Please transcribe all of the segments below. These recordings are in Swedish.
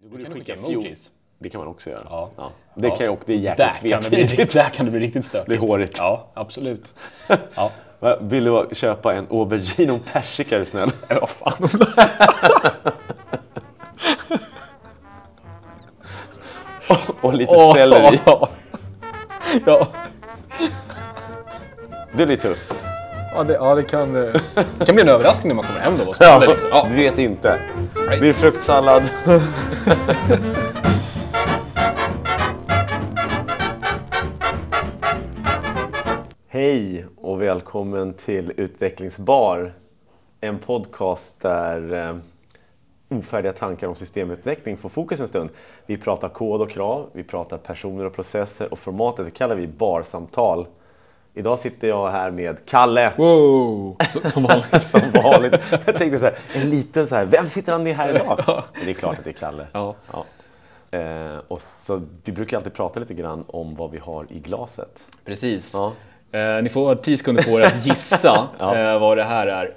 Du kan skicka emojis. Det kan man också göra. Ja. Det Ja. kan jag och det är Där jäkligt kan, det bli, där kan det bli riktigt stökigt. Det är hårigt. Ja, absolut. Ja. Vill du köpa en aubergine och persika är du snäll? Vad fan. Och lite Åh, selleri. Ja. Ja. Det blir tufft. Ja, det, ja, det kan, det kan bli en överraskning när man kommer hem då. Vad spännande, liksom. ja. Du vet inte. Nej. Blir det fruktsallad? Hej och välkommen till Utvecklingsbar. En podcast där eh, ofärdiga tankar om systemutveckling får fokus en stund. Vi pratar kod och krav, vi pratar personer och processer och formatet det kallar vi barsamtal. Idag sitter jag här med Kalle. Wow, som vanligt. Som vanligt. Jag tänkte så här, en liten så här, vem sitter han med här idag? Men det är klart att det är Kalle. Ja. Ja. Eh, och så, vi brukar alltid prata lite grann om vad vi har i glaset. Precis. Ja. Eh, ni får 10 sekunder på er att gissa Ja. eh, vad det här är.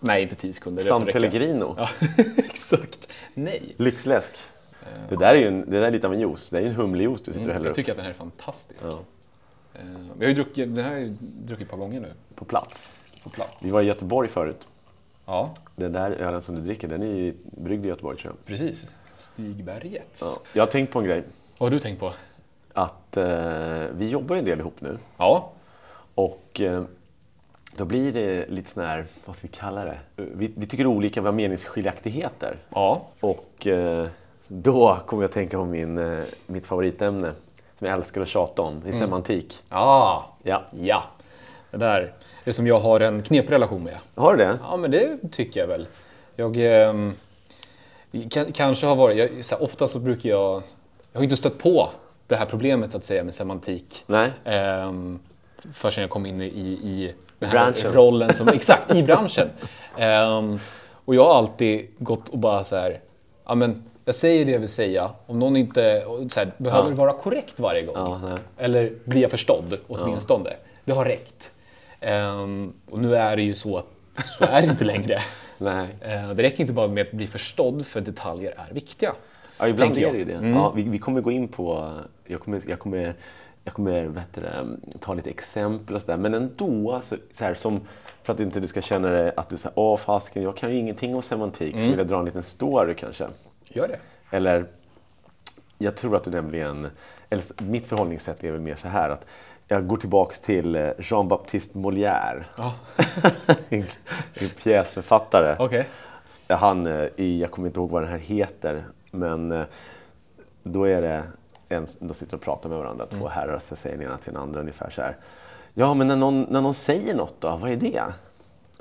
Nej, inte 10 sekunder. San. Pellegrino, Ja, exakt. Nej. lyxläsk. Det där är ju en, det där är lite av en juice. Det är ju en humlejuice du sitter och häller Jag upp tycker att den här är fantastisk. Ja. Eh, vi har ju druckit, den här har jag druckit ett par gånger nu. på plats. På plats. Vi var i Göteborg förut. Ja, Den där ölen som du dricker, den är ju bryggd i Göteborg tror jag. precis. Stigbergets. Ja. Jag har tänkt på en grej. Vad har du tänkt på? Att eh, vi jobbar ju en del ihop nu. Ja, Och eh, då blir det lite sån här, vad ska vi kalla det? Vi, vi tycker olika, vi har meningsskiljaktigheter. ja, Och eh, då kommer jag att tänka på min, eh, mitt favoritämne som jag älskar att tjata om, det är semantik. ah, Ja. ja. Det där är som jag har en knepig relation med. Har du det? Ja, men det tycker jag väl. Jag kan, kanske har varit, jag, så här, ofta så brukar jag, jag har inte stött på det här problemet så att säga med semantik. Nej? Um, förrän jag kom in i, i den här Branschen. rollen som, exakt, i branschen. Ehm, och jag har alltid gått och bara så här, ja men jag säger det jag vill säga, om någon inte så här, behöver Ja. vara korrekt varje gång. Ja. Eller blir jag förstådd åtminstone. Det har räckt. Ehm, och nu är det ju så att så är det inte längre. Nej. Eh, det räcker inte bara med att bli förstådd, för detaljer är viktiga. Ja, ibland är det ju det. Mm. Ja, vi, vi kommer gå in på, jag kommer, jag kommer, jag kommer vet du, ta lite exempel och sådär. Men ändå, så, så här, som, för att inte du ska känna dig att du säger åh fasken, jag kan ju ingenting om semantik, Mm. så vill jag dra en liten story kanske. Gör det. Eller, jag tror att du nämligen, eller mitt förhållningssätt är väl mer så här att jag går tillbaks till eh, Jean-Baptiste Molière, Ja, en, en pjäsförfattare. okej. Han, eh, i, jag kommer inte ihåg vad den här heter, men eh, då är det en, de sitter och pratar med varandra, två herrar, så säger den ena till den andra ungefär så här. Ja, men när någon, när någon säger något då, vad är det? "Ja,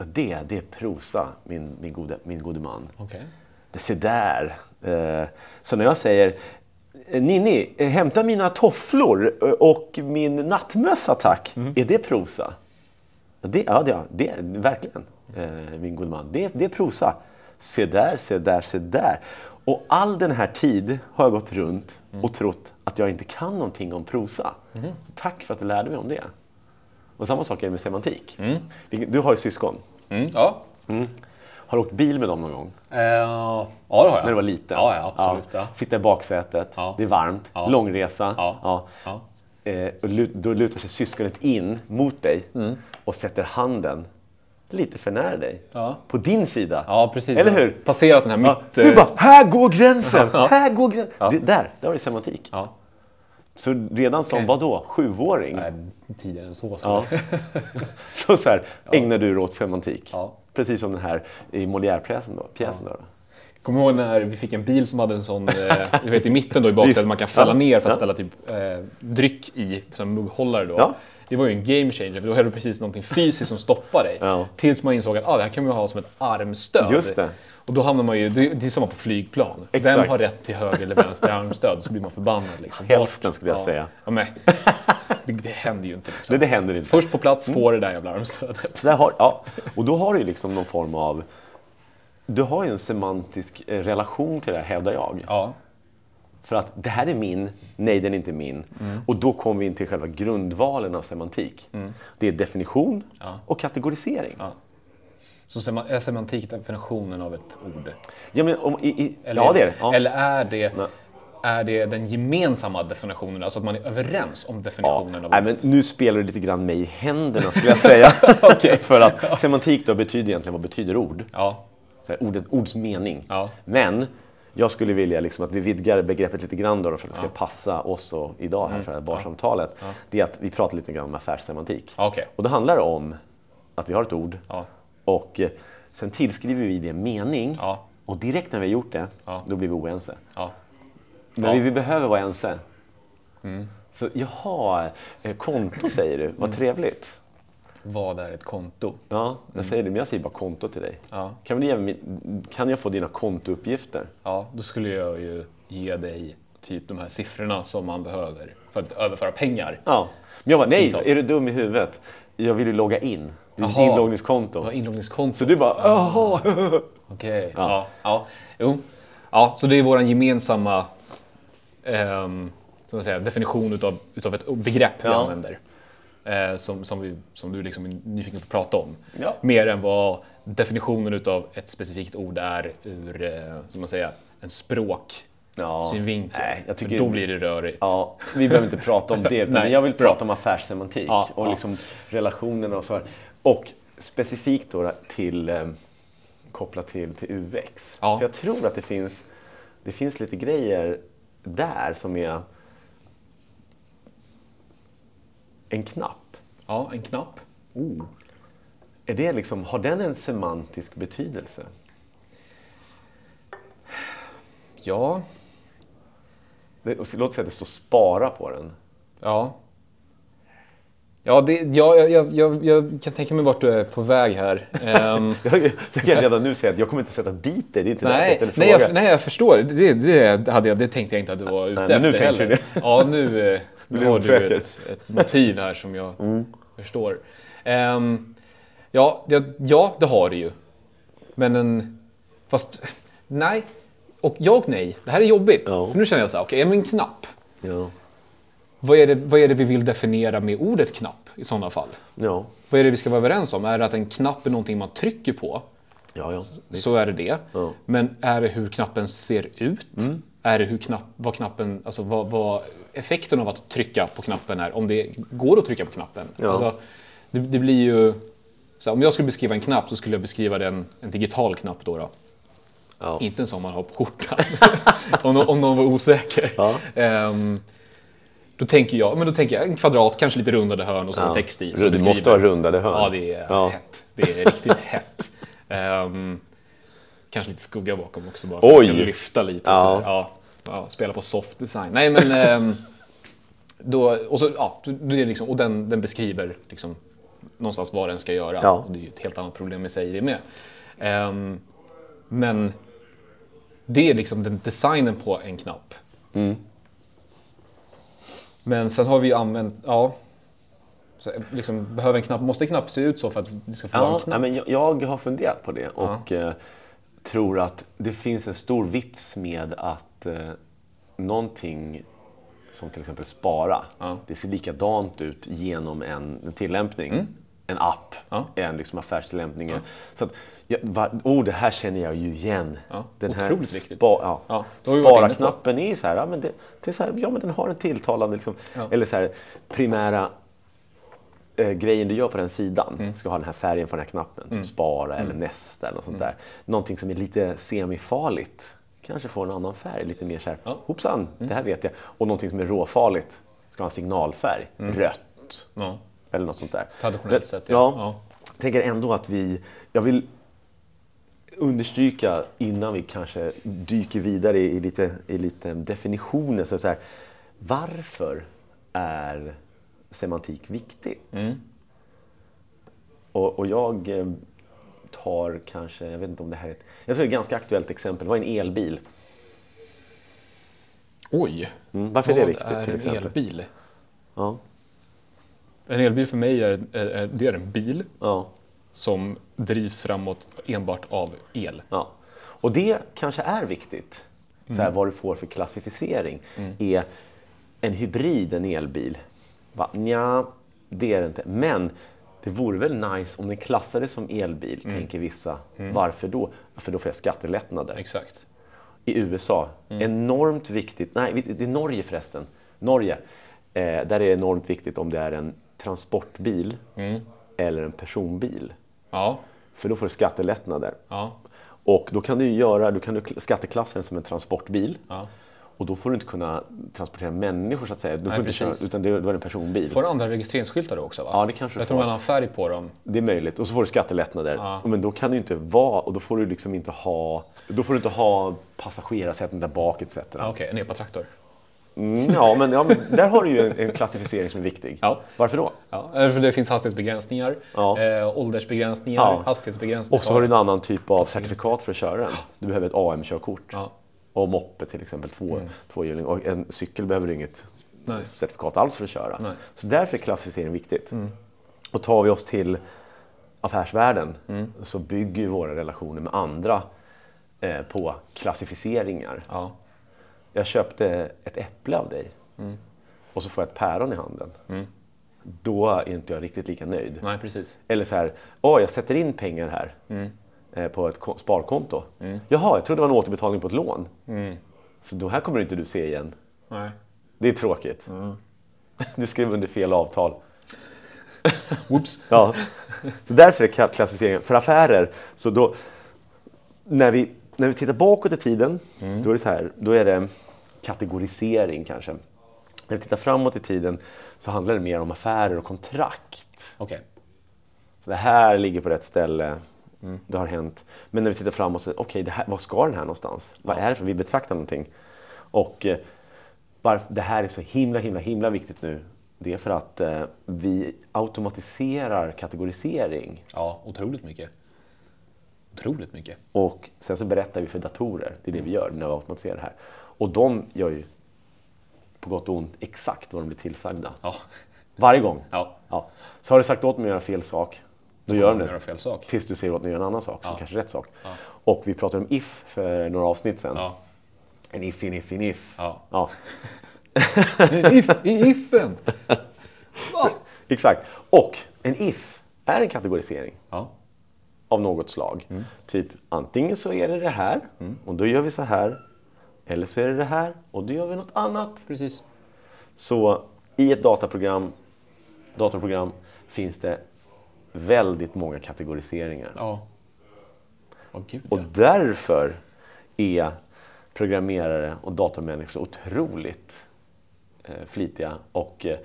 Det, det är prosa, min, min, gode, min gode man. Okej. Det ser där. Eh, Så när jag säger Ninni, eh, hämta mina tofflor eh, och min nattmössa tack. Är det prosa? Det, ja, det, det, verkligen, eh, min gode man. Det, det är prosa. Se där, se där, se där. Och all den här tid har jag gått runt och trott att jag inte kan någonting om prosa. Tack för att du lärde mig om det. Och samma sak är det med semantik. Du har ju syskon. Mm, ja. Har du åkt bil med dem någon gång? Eh, ja, det har jag. När du var liten? Ja, ja absolut. Ja. Sitta i baksätet, det är varmt, långresa. Ja. Eh, och då lutar sig syskonet in mot dig Mm. och sätter handen lite för nära dig. Ja. På din sida. Ja, precis. Eller hur? Passerat den här Ja, mitt... du eh, bara, här går gränsen! Ja. Här går gränsen! Det, där, där har du semantik. Så redan som, Okej. vadå, sjuåring, Nej, tidigare än så. säga. så, så här, ägnar du dig åt semantik. Ja. Precis som den här i Molière-pjäsen. Då, pjäsen då, då. Kommer du ihåg när vi fick en bil som hade en sån, eh, du vet i mitten då i baksätet, man kan falla Ja. ner för att Ja. ställa typ eh, dryck i, som mugghållare då. Ja. Det var ju en game changer, för då hade du precis någonting fysiskt som stoppar dig. Ja. Tills man insåg att ah, det här kan man ha som ett armstöd. Just det. Och då hamnar man ju, det är som på flygplan. Vem Exakt. har rätt till höger eller vänster armstöd? Så blir man förbannad. Liksom. Hälften skulle jag ja. säga. Ja, men, det, det händer ju inte. Liksom. Det, det händer inte. Först på plats, får det där jävla armstödet. Så där har, ja. Och då har du ju liksom någon form av... Du har ju en semantisk eh, relation till det här, hävdar jag. Ja. För att det här är min, nej den är inte min. Och då kommer vi in till själva grundvalen av semantik. Det är definition Ja. och kategorisering. Ja. Så är semantik definitionen av ett ord? Ja, men om, i, i, Eller, ja det är det. Ja. Eller är det, Nej. är det den gemensamma definitionen, alltså att man är överens om Ja. definitionen av Nej, men ordet? nu spelar du lite grann mig i händerna skulle jag säga. För att semantik då betyder egentligen vad betyder ord? Ja, Så här, ordet, ords mening. Ja. Men jag skulle vilja liksom att vi vidgar begreppet lite grann då för att det ska passa oss och idag här för det här barsamtalet. Det är att vi pratar lite grann om affärssemantik. Ja, okej. Och då handlar det om att vi har ett ord Ja. och eh, sen tillskriver vi det mening. Ja. Och direkt när vi har gjort det, Ja. då blir vi oense. ja. Men Ja. Mm. vi, vi behöver vara ense. Så jaha, eh, konto säger du, Mm. vad trevligt. Vad är ett konto? Ja, jag säger det, men jag säger bara konto till dig. Mm. Ja. Kan, du ge kan jag få dina kontouppgifter? Ja, då skulle jag ju ge dig typ de här siffrorna som man behöver för att överföra pengar. Ja. Men jag bara, nej, är du dum i huvudet? Jag vill ju logga in. Det är ett Jaha. inloggningskonto. Vad inloggningskonto? Så du bara, jaha. Okej. Ja. Ja. Jo. Ja, så det är vår gemensamma ehm, som säger, definition utav, utav ett begrepp vi Ja. använder. Eh, som, som, vi, som du liksom är nyfiken på att prata om. Ja. Mer än vad definitionen utav ett specifikt ord är ur, eh, som man säger, en språk Ja. synvinkel. Nej, jag tycker- För då blir det rörigt. Ja, vi behöver inte prata om det, utan Nej, jag vill bra. prata om affärssemantik Ja, och ja. liksom relationerna och så här. Och specifikt då till, eh, kopplat till, till UX. Ja. För jag tror att det finns, det finns lite grejer där som är en knapp. Ja, en knapp. Är det liksom, har den en semantisk betydelse? Ja, Det- och Låt säga att det står spara på den. Ja. Ja, det, ja jag, jag, jag, kan tänka mig vart du är på väg här. Ehm, Jag, jag kan redan nu säga att jag kommer inte sätta dit dig, det är inte därför jag nej, ställer nej, frågan. jag, nej, jag förstår. Det, det, hade jag, det tänkte jag inte att du var ute Nej, nu efter tänker heller. du Ja, nu, eh, nu har du ett, ett motiv här som jag Mm. förstår. Ehm, ja, det, ja, det har det ju. Men en... Fast nej. Och jag nej. Det här är jobbigt. Ja. För nu känner jag så här, okej, men en knapp. Ja. Vad är, det, vad är det vi vill definiera med ordet knapp i sådana fall? Ja. Vad är det vi ska vara överens om? Är det att en knapp är någonting man trycker på, Ja, ja. så är det det. Ja. Mm. Men är det hur knappen ser ut? Är det hur knapp, vad knappen, alltså vad, vad effekten av att trycka på knappen är? Om det går att trycka på knappen? Ja. Alltså, det, det blir ju... Här, om jag skulle beskriva en knapp så skulle jag beskriva den en digital knapp då. då. Ja. Inte en som man har på skjortan. om, någon- om någon var osäker. Ja. Ehm, då tänker jag, men då tänker jag en kvadrat, kanske lite rundade hörn och så Ja. text i. beskriver- måste ha rundade hörn. Ja, det är Ja. hett. Det är riktigt hett. Ehm, kanske lite skugga bakom också bara för att det ska Oj. lyfta lite. Ja. Ja, ja, spela på soft design. Nej, men ehm, då, och, så, ja, det är liksom, och den, den beskriver liksom, någonstans vad den ska göra. Ja. Det är ju ett helt annat problem i sig det med. Ehm, men det är liksom den designen på en knapp. Mm. Men sen har vi ju använt, ja, så liksom, behöver en knapp, måste en knapp se ut så för att det ska få vara en Ja, knapp? men jag, jag har funderat på det och eh, tror att det finns en stor vits med att eh, någonting som till exempel spara, Ja. det ser likadant ut genom en, en tillämpning. En app, Mm. Ja. en liksom affärstillämpning. Så att, ja, va, oh, det här känner jag ju igen. Ja, Den här otroligt viktigt. spa, ja. Ja. Spara-knappen är så här, ja, men det, det är så här, ja men den har en tilltalande, liksom, Ja. eller så här, primära eh, grejen du gör på den sidan Mm. ska ha den här färgen på den här knappen. Typ spara eller nästa eller något sånt Mm. där. Någonting som är lite semifarligt kanske får en annan färg. Lite mer så här, Ja. hoppsan, det här vet jag. Och någonting som är råfarligt ska ha en signalfärg. Rött Ja, eller något sånt där. traditionellt sett, ja. ja. ja. Jag tänker ändå att vi, jag vill understryka innan vi kanske dyker vidare i, lite, i lite definitioner. Så så här, varför är semantik viktigt? Och, och jag eh, tar kanske, jag vet inte om det här är ett, jag tror det är ett ganska aktuellt exempel. Det var en elbil. Oj! Mm, varför är det Vad viktigt är till en exempel? elbil? Ja, En elbil för mig är, är, är, det är en bil ja, som drivs framåt enbart av el. ja. Och det kanske är viktigt. Så här, vad du får för klassificering. Är en hybrid en elbil? Va? Nja, det är det inte. Men Det vore väl nice om den klassades som elbil, tänker vissa. Varför då? För då får jag skattelättnader. Exakt. I USA, enormt viktigt. Nej, det är Norge förresten. Norge. Eh, där är det enormt viktigt om det är en transportbil eller en personbil. Ja. För då får du skattelättnader. Ja. Och då kan du göra, du kan du skatteklassa den som en transportbil. Ja. Och då får du inte kunna transportera människor så att säga. Du får Nej, inte köra, utan det, då är det en personbil. Får du andra registreringsskyltar då också? Va? Ja, det kanske du får. man har färg på dem. Det är möjligt. Och så får du skattelättnader. Ja. Men då kan du inte vara, och då får du liksom inte ha, då får du inte ha passagerarsäten där bak etc. Ja, Okej, en epatraktor. Mm, ja, men, ja, men där har du ju en, en klassificering som är viktig. Ja. Varför då? Ja, för det finns hastighetsbegränsningar, Ja. eh, åldersbegränsningar, hastighetsbegränsningar. Och så har du en annan typ av certifikat för att köra den. Du behöver ett AM-körkort. Mm. Och moppe till exempel, två, tvåhjuling. Och en cykel behöver du inget Nej. certifikat alls för att köra. Nej. Mm. Så därför är klassificering viktigt. Och tar vi oss till affärsvärlden Mm. så bygger ju våra relationer med andra eh, på klassificeringar. Ja. Jag köpte ett äpple av dig Mm. och så får jag ett päron i handen. Då är inte jag riktigt lika nöjd. Nej, precis. Eller så här, åh jag sätter in pengar här Mm. På ett ko- sparkonto. Jaha, jag trodde det var en återbetalning på ett lån. Mm. Så då här kommer inte du se igen. Nej. Det är tråkigt. Mm. Du skrev under fel avtal. Whoops. Ja. Så därför är kla- klassificeringen, för affärer, så då, när vi, när vi tittar bakåt i tiden, Mm. då är det så här, då är det kategorisering kanske. När vi tittar framåt i tiden så handlar det mer om affärer och kontrakt. Okej. Så det här ligger på rätt ställe, det har hänt. Men när vi tittar framåt, okej, det här, vad ska den här någonstans? Vad är det för, vi betraktar någonting. Och eh, varför det här är så himla, himla, himla viktigt nu, det är för att eh, vi automatiserar kategorisering. Ja, otroligt mycket. Otroligt mycket. Och sen så berättar vi för datorer, det är det vi gör när vi automatiserar det här. Och de gör ju på gott och ont exakt vad de blir tillsagda. Ja. Varje gång. Ja. Ja. Så har du sagt åt dem att göra fel sak, då gör de det. göra fel sak. Tills du dem att göra en annan sak, som Ja. kanske är rätt sak. Och vi pratade om if för några avsnitt sedan. Ja. En if, en if, en if. Ja. Ja, If, I ifen! Va? exakt. Och en if är en kategorisering Ja. av något slag. Mm. Typ antingen så är det det här och då gör vi så här. Eller så är det det här och då gör vi något annat. Precis. Så i ett dataprogram, datorprogram finns det väldigt många kategoriseringar. Ja. Åh gud Och ja. därför är programmerare och datamänniskor otroligt eh, flitiga och eh,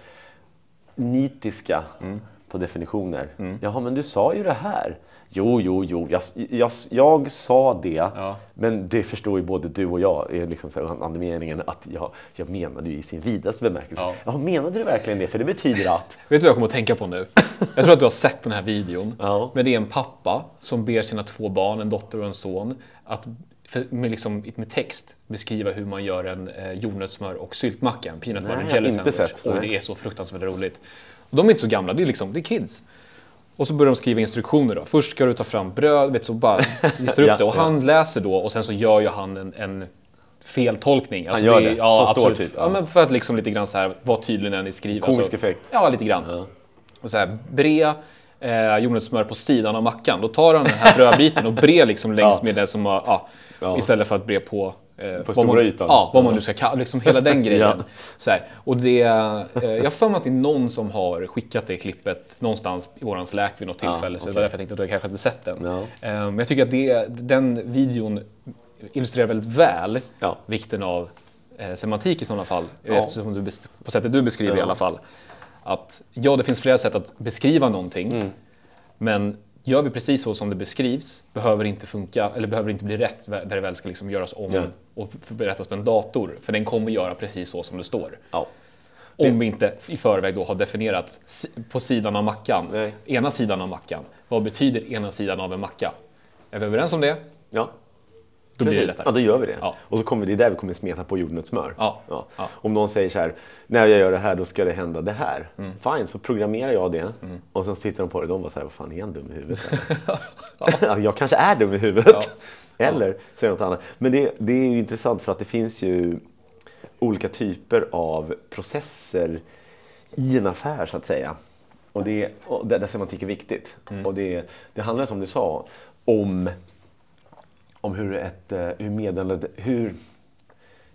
nitiska Mm. på definitioner. Jaha, men du sa ju det här. Jo, jo, jo, jag, jag, jag sa det, Ja. men det förstår ju både du och jag, är liksom så här, andemeningen, att jag, jag menade ju i sin vidaste bemärkelse. Ja. Jaha, menade du verkligen det? För det betyder att... Vet du vad jag kommer att tänka på nu? Jag tror att du har sett den här videon. Ja. Men det är en pappa som ber sina två barn, en dotter och en son, att för, med, liksom, med text beskriva hur man gör en eh, jordnötssmör och syltmacka, en peanut butter jelly sandwich. Och det är så fruktansvärt roligt. Och de är inte så gamla, det är, liksom, det är kids. Och så börjar de skriva instruktioner. Då. Först ska du ta fram bröd, vet, så bara listar upp Ja, det. Och ja. han läser då och sen så gör ju han en, en feltolkning. Alltså gör är- det, Ja, absolut. typ, ja. ja. men för att liksom lite grann så här, vara tydlig när ni skriver. Komisk Alltså, effekt. Ja, lite grann. Och så här, bre eh, jordnötssmör på sidan av mackan. Då tar han den här brödbiten och bre liksom längs Ja. med det som har, ja, Ja. istället för att bre på, eh, vad stora man, ytan. Ja, vad man nu ska kalla liksom hela den grejen. Ja. Och det, eh, jag har för mig att det är någon som har skickat det klippet någonstans i våran Slack vid något tillfälle. Så det var därför jag tänkte att du kanske inte sett den. Ja. Eh, Men jag tycker att det, den videon illustrerar väldigt väl Ja. vikten av eh, semantik i sådana fall. Ja. Eftersom du, på sättet du beskriver i Ja. alla fall. Att ja, det finns flera sätt att beskriva någonting. Mm. Men gör vi precis så som det beskrivs behöver det inte funka eller behöver det inte bli rätt där det väl ska liksom göras om Ja. och berättas för en dator. För den kommer göra precis så som det står. Ja. Om vi inte i förväg då har definierat på sidan av mackan, Nej. ena sidan av mackan. Vad betyder ena sidan av en macka? Är vi överens om det? Ja. Då blir det lättare. Ja, då gör vi det. Ja. Och så kommer det är där vi kommer smeta på jordnötssmör. Ja. Ja. Om någon säger så här, när jag gör det här då ska det hända det här. Mm. Fine, så programmerar jag det. Och sen tittar de på det och de bara så här, vad fan är han dum i huvudet? jag kanske är dum i huvudet. Eller det något annat. Men det, det är ju intressant för att det finns ju olika typer av processer i en affär så att säga. Och, det, och där, där semantik är viktigt. Och det, det handlar som du sa om, om hur ett, eh, hur meddelande, hur,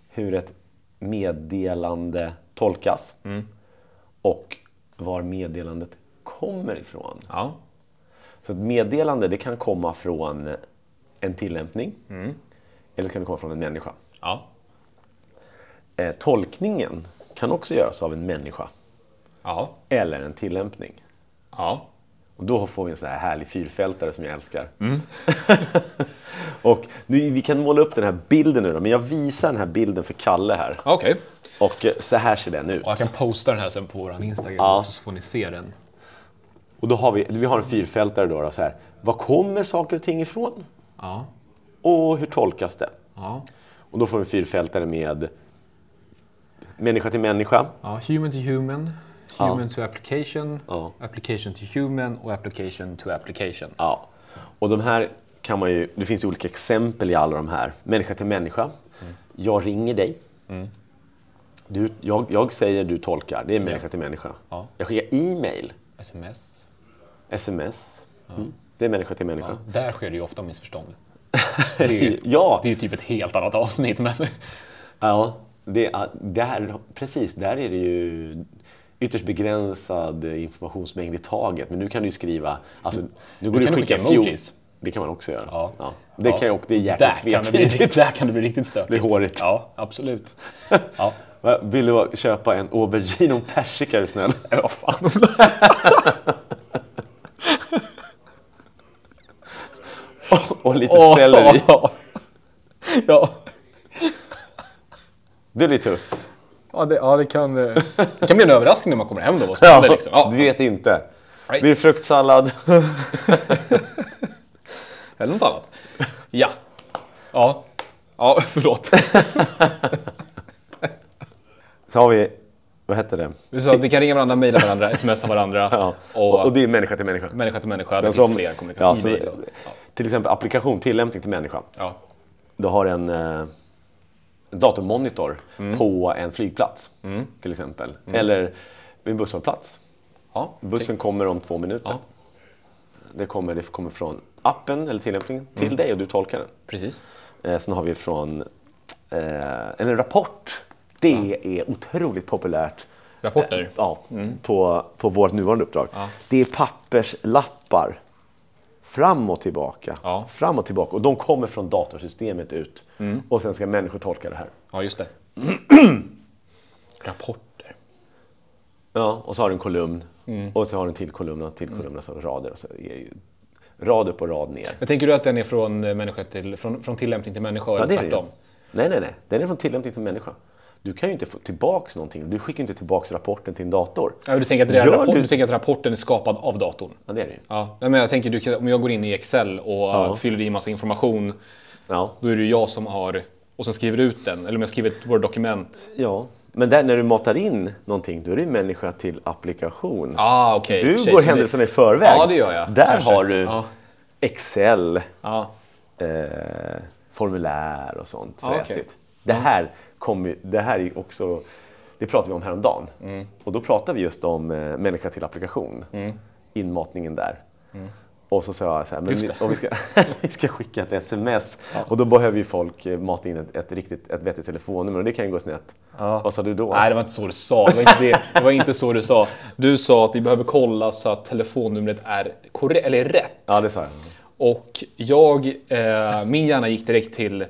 hur ett meddelande tolkas och var meddelandet kommer ifrån. Ja. Så ett meddelande det kan komma från en tillämpning eller kan det komma från en människa. Ja. Eh, tolkningen kan också göras av en människa Ja. eller en tillämpning. Ja. Och då får vi en sån här härlig fyrfältare som jag älskar. och nu, vi kan måla upp den här bilden nu då, men jag visar den här bilden för Kalle här. Okej. Och eh, så här ser den ut. Och jag kan posta den här sen på vår Instagram Ja. också, så får ni se den. Och då har vi, vi har en fyrfältare då, då så här. Var kommer saker och ting ifrån? Ja. Och hur tolkas det? Ja. Och då får vi en fyrfältare med människa till människa. ja. Human to human, human to application, Ja. application to human och application to application. Ja. Och de här kan man ju, det finns ju olika exempel i alla de här. Människa till människa. Jag ringer dig. Du, jag, jag säger, du tolkar. Det är människa till människa. Ja. Jag skickar e-mail, Sms. sms. Mm. Det är människa till människa. Ja. Där sker det ju ofta missförstånd. Det är ju, Ja, det är typ ett helt annat avsnitt. Men... ja det är, där, precis. Där är det ju ytterst begränsad informationsmängd i taget. Men nu kan du ju skriva... Alltså, nu går Du kan skicka skicka emojis. Det kan man också göra. Ja. Det, Ja. Kan jag, och det är där, jäkligt kan det bli, tvetydigt. där kan det bli riktigt stökigt. Det är hårigt. Ja, absolut. Ja. Vill du köpa en aubergine och persika är du snäll? Ja, fan. och lite selleri. Ja. Det blir tufft. Ja, det, ja, det kan, eh, det kan bli en överraskning när man kommer hem då. Vad spännande liksom. Ja. Du vet inte. Blir det fruktsallad? Eller något annat. Ja. Ja. Ja, förlåt. Så har vi, vad heter det? Du sa att vi kan ringa varandra, mejla varandra, smsa varandra. Ja. Och, Och, det är människa till människa. människa till människa. Det finns som- fler ja, kommunikationer. så- och, ja. Till exempel applikation, tillämpning till människa. Ja. Du har en eh, datormonitor Mm. på en flygplats till exempel. Eller vid en busshållplats. Ja. Bussen kommer om två minuter. Ja. Det, kommer, det kommer från appen eller tillämpningen till Mm. dig och du tolkar den. Precis. Eh, sen har vi från eh, en rapport. Det är otroligt populärt. Rapporter. Ja, på, på vårt nuvarande uppdrag. Ja. Det är papperslappar. Fram och tillbaka. Ja. Fram och tillbaka. Och de kommer från datorsystemet ut. Mm. Och sen ska människor tolka det här. Ja, just det. Rapporter. Ja, och så har du en kolumn. Mm. Och så har du en till kolumn och en till kolumn och så rader. Och så ju rad upp och rad ner. Men tänker du att den är från, eh, människa till, från, från tillämpning till människa Ja, eller det är det ju. tvärtom? Nej, nej, nej. Den är från tillämpning till människa. Du kan ju inte få tillbaks någonting. Du skickar inte tillbaks rapporten till en dator. Ja, du, tänker att Gör rapport, du- du tänker att rapporten är skapad av datorn? Ja, det är det ju. Ja, nej, men jag tänker du, om jag går in i Excel och fyller i massa information, Ja. då är det ju jag som har, och sen skriver ut den. Eller om jag skriver ett Word-dokument. ja. Men där, när du matar in någonting, då är det människa till applikation. Ah, och Du sig, går händelserna i förväg. Ja, det gör jag. Där Kanske. har du Ja. Excel, Ja, eh, formulär och sånt okej. fräsigt. Det, här kommer, det här är också, det pratade vi om häromdagen. Mm. Och då pratade vi just om eh, människa till applikation, inmatningen där. Och så sa jag så här, men vi, vi, ska, vi ska skicka ett sms och då behöver ju folk eh, mata in ett, ett, riktigt, ett vettigt telefonnummer och det kan ju gå snett. Vad sa du då? Nej, det var inte så du sa. Det var inte, det. Det var inte så du sa. Du sa att vi behöver kolla så att telefonnumret är korrekt, eller rätt. Ja, det sa jag. Och jag, eh, min hjärna gick direkt till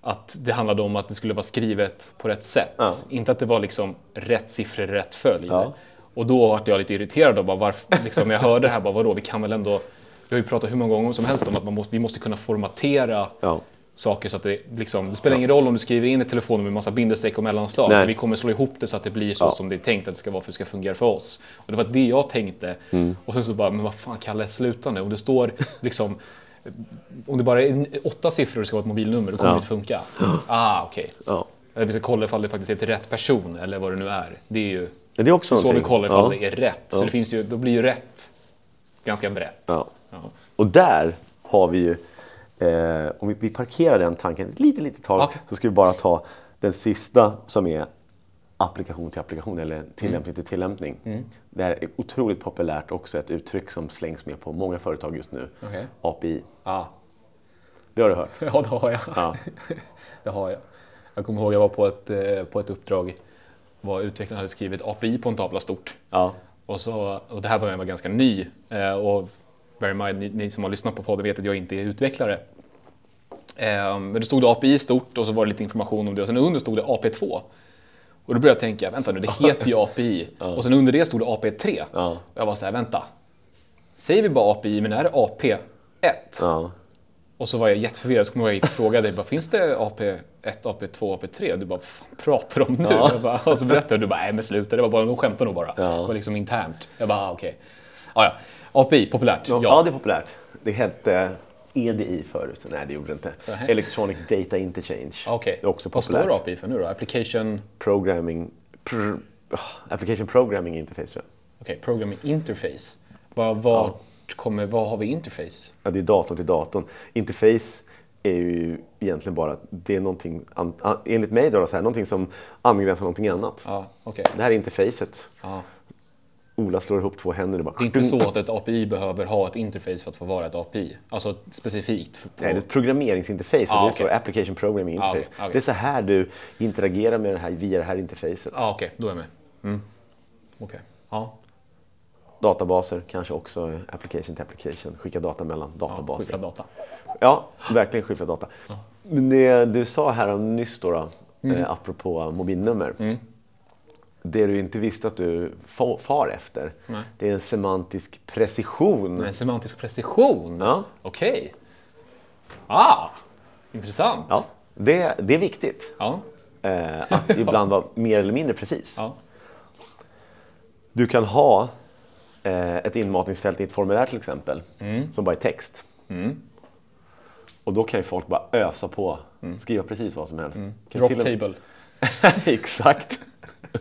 att det handlade om att det skulle vara skrivet på rätt sätt. Ja. Inte att det var liksom rätt siffror i rätt följd. Ja. Och då var jag lite irriterad och bara varför, liksom, jag hörde det här, bara, vadå, vi kan väl ändå, vi har ju pratat hur många gånger som helst om att man måste, vi måste kunna formatera Ja. saker så att det liksom, det spelar ingen roll om du skriver in ett telefonnummer med massa bindestreck och mellanslag. Nej. Vi kommer slå ihop det så att det blir så Ja. som det är tänkt att det ska vara för att det ska fungera för oss. Och det var det jag tänkte. Mm. Och sen så bara, men vad fan Kalle, sluta nu. Om det står liksom, om det bara är åtta siffror och ska vara ett mobilnummer, då kommer Ja. det inte funka. Ah, okej. Ja. Eller Vi ska kolla ifall det faktiskt är till rätt person eller vad det nu är. Det är ju Det är också så vi någonting. kollar ifall ja. det är rätt. Så det finns ju, då blir ju rätt ganska brett. Ja. Och där har vi ju, eh, om vi, vi parkerar den tanken ett litet, litet tag, Okej. så ska vi bara ta den sista som är applikation till applikation eller tillämpning till tillämpning. Det här är otroligt populärt också, ett uttryck som slängs med på många företag just nu. Okej. API. Ja. Det har du hört? ja, det har jag. Ja. det har jag. Jag kommer ihåg jag var på ett, eh, på ett uppdrag var utvecklaren hade skrivit API på en tavla stort. Ja. Och, så, och det här var jag var ganska ny. Eh, och bear in mind, ni, ni som har lyssnat på podden vet att jag inte är utvecklare. Eh, men det stod det API stort och så var det lite information om det och sen under stod det AP2. Och då började jag tänka, vänta nu, det heter ju API. Och sen under det stod det AP3. Ja. Och jag var så här, vänta. Säger vi bara API, men är det AP1? Ja. Och så var jag jätteförvirrad, så kom jag och frågade dig, finns det AP1, AP2, AP3? Och du bara, vad fan pratar du om nu? Ja. Bara, och så berättade du, du bara, nej men sluta, det var bara, de skämtar nog bara. Ja. Det var liksom internt. Jag bara, ah, okej. Ah, ja. API, populärt. Ja. Ja. det är populärt. Det hette EDI förut. Nej, det gjorde det inte. Nej. Electronic Data Interchange. Okej. Det är också Vad populärt. står API för nu då? Application, Programming, pr, ah, application Programming Interface tror jag. okej, Programming Interface. Vad, vad, kommer, vad har vi interface? Ja, det är datorn till datorn. Interface är ju egentligen bara, det är någonting, an, enligt mig då, så här, någonting som angränsar någonting annat. Ja, okej. Det här är interfacet. Ja. Ola slår ihop två händer och bara... Det är inte så att ett API behöver ha ett interface för att få vara ett API? Alltså specifikt? För, Nej, det är ett programmeringsinterface. Ah, det okej. står Application Programming Ah, Interface. okej, okej. Det är så här du interagerar med det här via det här interfacet. Ja, okej, då är jag med. Mm. Okej. Ja, Databaser kanske också application till application. Skicka data mellan ja databaser. skyffla data. Ja, verkligen skyffla data. Men det du sa här om nyss då, då Mm. eh, apropå mobilnummer. Det du inte visste att du fa- far efter, Nej. det är en semantisk precision. Men semantisk precision? Ja. Okej. Ah, intressant. Ja, det, det är viktigt. Ja. Eh, att ibland vara mer eller mindre precis. ja. Du kan ha eh, ett inmatningsfält i ett formulär till exempel, Mm. som bara är text. Och då kan ju folk bara ösa på, skriva precis vad som helst. Kan Drop table. Exakt.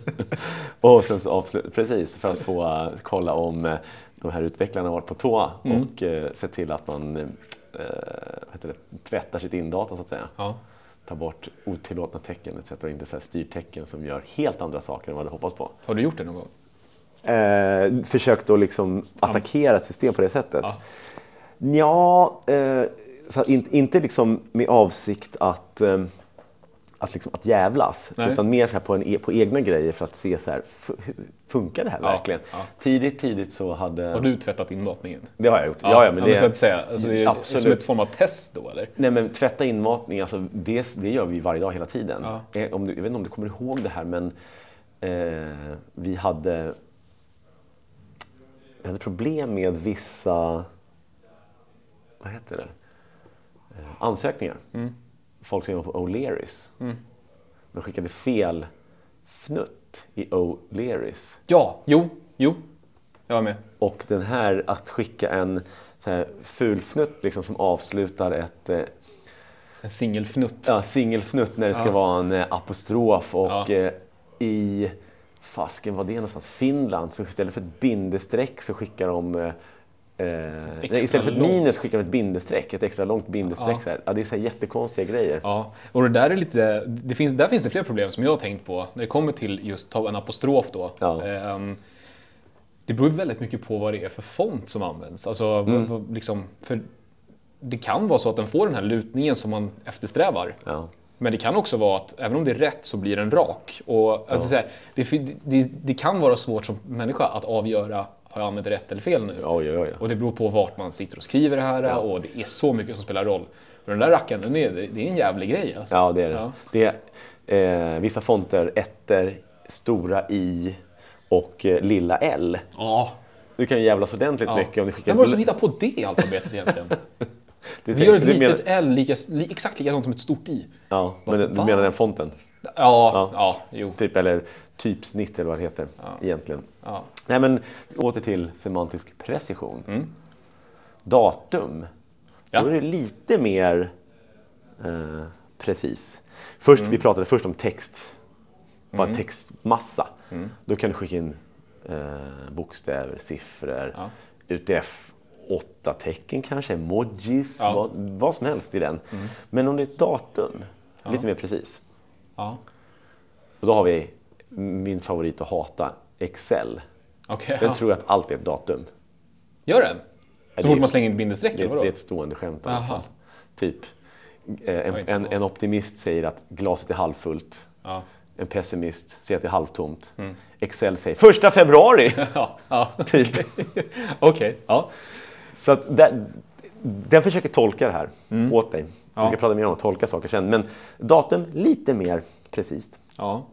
och sen så avslu- precis, för att få eh, kolla om eh, de här utvecklarna har varit på tå Mm. och eh, se till att man eh, det, tvättar sitt indata så att säga. Ja. Ta bort otillåtna tecken etc. och inte så här styrtecken som gör helt andra saker än vad du hoppas på. Har du gjort det någon gång? Eh, försökt att liksom attackera ett system på det sättet. Ja. Ja, eh, in, inte liksom med avsikt att, eh, att, liksom, att jävlas, Nej. utan mer så här på, en, e- på egna grejer för att se så här, funkar det här Ja, verkligen? ja. Tidigt, tidigt så hade... Har du tvättat inmatningen? Det har jag gjort. Ja, ja, men det, så att säga. Alltså, det är Absolut. som ett form av test då, eller? Nej men tvätta inmatning, alltså det, det gör vi varje dag hela tiden. Eh, Om du, jag vet inte om du kommer ihåg det här men eh, vi hade vi hade problem med vissa vad heter det? Eh, ansökningar. Mm. Folk som jobbar på O'Learys. De skickade fel fnutt i O'Learys. Ja, jo, jo. Jag var med. Och den här att skicka en så här, fulfnutt liksom, som avslutar ett eh, En singelfnutt. Ja, singelfnutt när det ska Ja. vara en eh, apostrof och Ja. eh, i fasken var det någonstans? Finland, så istället för ett bindestreck så skickar de eh, nej, istället för ett minus skickar de ett bindestreck, ett extra långt bindestreck. Ja. Ja, det är så jättekonstiga grejer. Ja, och det där är lite, det finns, där finns det fler problem som jag har tänkt på när det kommer till just ta en apostrof då. Ja. Ehm, det beror väldigt mycket på vad det är för font som används. Alltså, Mm. liksom, för det kan vara så att den får den här lutningen som man eftersträvar. Ja. Men det kan också vara att även om det är rätt så blir den rak. Och, alltså, så här, det, det, det kan vara svårt som människa att avgöra, har jag använt rätt eller fel nu? Oj, oj, oj. Och det beror på vart man sitter och skriver det här och det är så mycket som spelar roll. Men den där rackaren, den är, det är en jävlig grej alltså. Ja, det är det. Ja. det är, eh, vissa fonter, ettor, stora i och eh, lilla l. Ja. Du kan ju jävlas ordentligt ja. mycket om du skickar Vem var det som hittade på det alfabetet egentligen? Du Vi gör ett du menar- litet L lika, li, exakt likadant som ett stort I. Ja, men Varför- du va? menar den fonten? Ja, ja, jo. Typ, eller typsnitt eller vad det heter egentligen. Ja. Nej, men åter till semantisk precision. Datum. Ja. Då är det lite mer eh, precis. Först, Vi pratade först om text. Bara textmassa. Då kan du skicka in eh, bokstäver, siffror, Ja. UTF, åtta tecken kanske, emojis, Ja. vad, vad som helst i den. Men om det är ett datum, lite mer precis. Ja. Och då har vi min favorit att hata, Excel. Okej, Den ja. tror att allt är ett datum. Gör den? Så fort man slänger in bindestreck, Det, vadå? det är ett stående skämt i alla fall. Typ, eh, en, en, en optimist säger att glaset är halvfullt. Ja. En pessimist säger att det är halvtomt. Mm. Excel säger första februari! Ja, ja. typ. Okej, ja. Så att där, den försöker tolka det här åt dig. Vi Mm. Ska prata mer om att tolka saker sen. Men datum, lite mer precis. ja.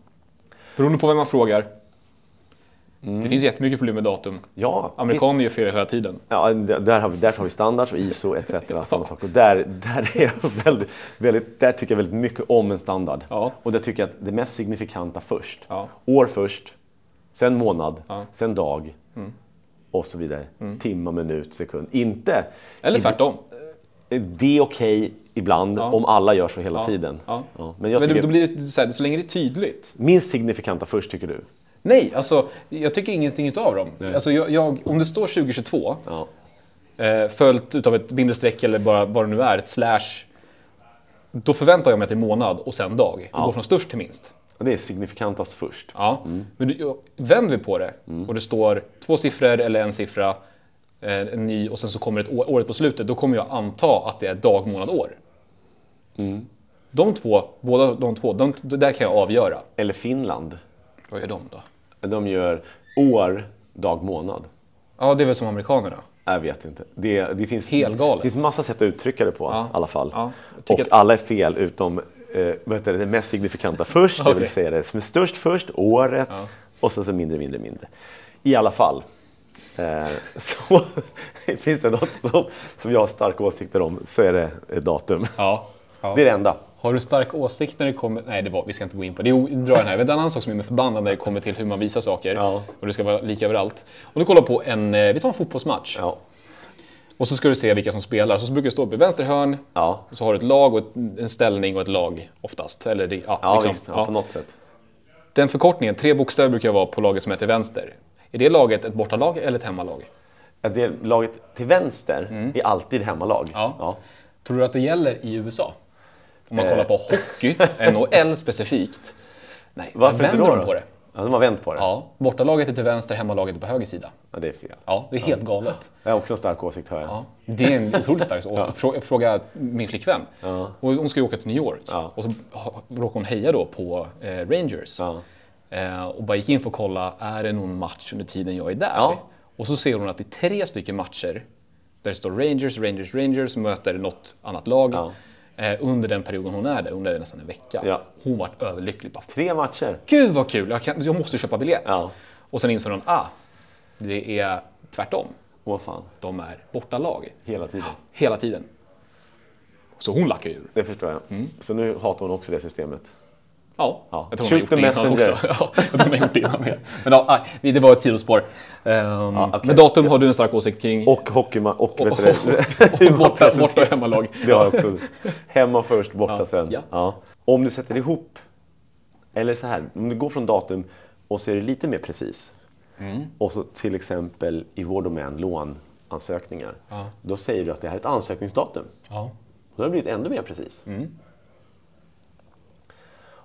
Beroende på vem man frågar. Det finns jättemycket problem med datum. Ja, Amerikaner gör fel hela tiden. Ja, där har vi, där har vi standards och ISO etc. Sådana saker. Och där, där, är jag väldigt, väldigt, där tycker jag väldigt mycket om en standard. Ja. Och där tycker jag att det mest signifikanta först. Ja. År först, sen månad, Ja. sen dag och så vidare. Timma, minut, sekund. Inte... Eller tvärtom. Det är okej ibland Ja. om alla gör så hela Ja. tiden. Ja. Men jag Men tycker, då blir det så, här, så länge det är tydligt. minst signifikanta först tycker du? Nej, alltså jag tycker ingenting utav dem. Alltså, jag, jag, om det står 2022, Ja. eh, följt utav ett bindestreck eller bara vad det nu är, ett slash. Då förväntar jag mig att det är månad och sen dag. Det går från störst till minst. Och det är signifikantast först. Ja. Men du, jag- vänder vi på det och det står två siffror eller en siffra, en ny och sen så kommer ett år, året på slutet, då kommer jag anta att det är dag, månad, år. De två, båda de två, de, där kan jag avgöra. Eller Finland. Vad gör de då? De gör år, dag, månad. Ja, det är väl som amerikanerna. Jag vet inte. Det, det finns, Helgalet. Det finns massa sätt att uttrycka det på Ja. i alla fall. Ja, och att- alla är fel utom eh, vad heter det, mest signifikanta först, det vill säga det som är störst först, året och sen så mindre, mindre, mindre. I alla fall. Eh, så finns det något som, som jag har starka åsikter om så är det ett datum. Ja. ja. Det är det enda. Har du stark åsikt när det kommer... Nej, det var, vi ska inte gå in på det. Är- dra den här. Det är en annan sak som är med förbannad när det kommer till hur man visar saker. Ja. Och det ska vara lika överallt. Om du kollar på en... eh, Vi tar en fotbollsmatch. Ja. Och så ska du se vilka som spelar. Så brukar det stå på vänster hörn. Ja, Och så har du ett lag och ett, en ställning och ett lag oftast. Eller det, ja, ja liksom. visst. Ja. På något sätt. Den förkortningen, tre bokstäver brukar vara på laget som är till vänster. Är det laget ett bortalag eller ett hemmalag? Att det laget till vänster är alltid hemmalag. Mm. Ja. Ja. Tror du att det gäller i USA? Om man Eh. kollar på hockey, NHL specifikt. Nej, Varför inte då? de på det. Ja, de har vänt på det. Ja, bortalaget är till vänster, hemmalaget är på höger sida. Ja, det är fel. Ja, det är helt galet. Jag har också en stark åsikt hör jag. Ja, det är en otroligt stark åsikt. Frå- Fråga min flickvän. Och hon ska ju åka till New York. Ja. Och så råkade hon heja då på eh, Rangers. Eh, och bara gick in för att kolla, är det någon match under tiden jag är där? Ja. Och så ser hon att det är tre stycken matcher där det står Rangers, Rangers, Rangers möter något annat lag. Ja. Eh, under den perioden hon är där, under nästan en vecka. Ja. Hon vart överlycklig. Bara, Tre matcher. Gud vad kul, jag, kan, jag måste köpa biljett. Och sen insåg hon, ah, det är tvärtom. Åh fan, De är bortalag hela tiden. hela tiden. Så hon lackade ur. Det förstår jag. Så nu hatar hon också det systemet. Ja, Ja. jag tror hon har Shoot gjort det innan också. Ja, jag tror hon har gjort det innan med. Men ja, det var ett sidospår. Ehm, okej. Men datum har du en stark åsikt kring. Och hockeyma... Och, och, och, och borta, borta och hemmalag. Det har jag också. Hemma först, borta Ja. sen. Ja. Om du sätter ihop, eller så här, om du går från datum och så är det lite mer precis. Mm. Och så till exempel i vår domän, lånansökningar. Ja. Då säger du att det här är ett ansökningsdatum. Ja. Då har det blivit ännu mer precis. Mm.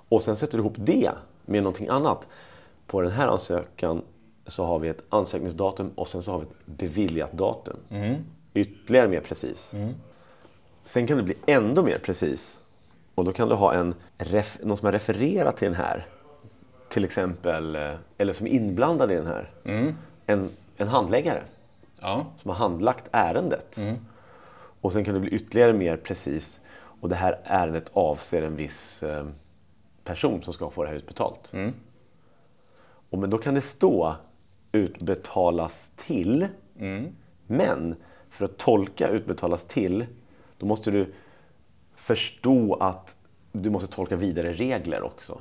Och sen sätter du ihop det med någonting annat. På den här ansökan så har vi ett ansökningsdatum och sen så har vi ett beviljat datum. Mm. Ytterligare mer precis. Sen kan det bli ändå mer precis. Och då kan du ha en någon som har refererat till den här. Till exempel, eh, eller som är inblandad i den här. En, en handläggare Ja. som har handlagt ärendet. Och sen kan det bli ytterligare mer precis. Och det här ärendet avser en viss eh, person som ska få det här utbetalt. Och men då kan det stå utbetalas till. Men för att tolka utbetalas till, då måste du förstå att du måste tolka vidare regler också.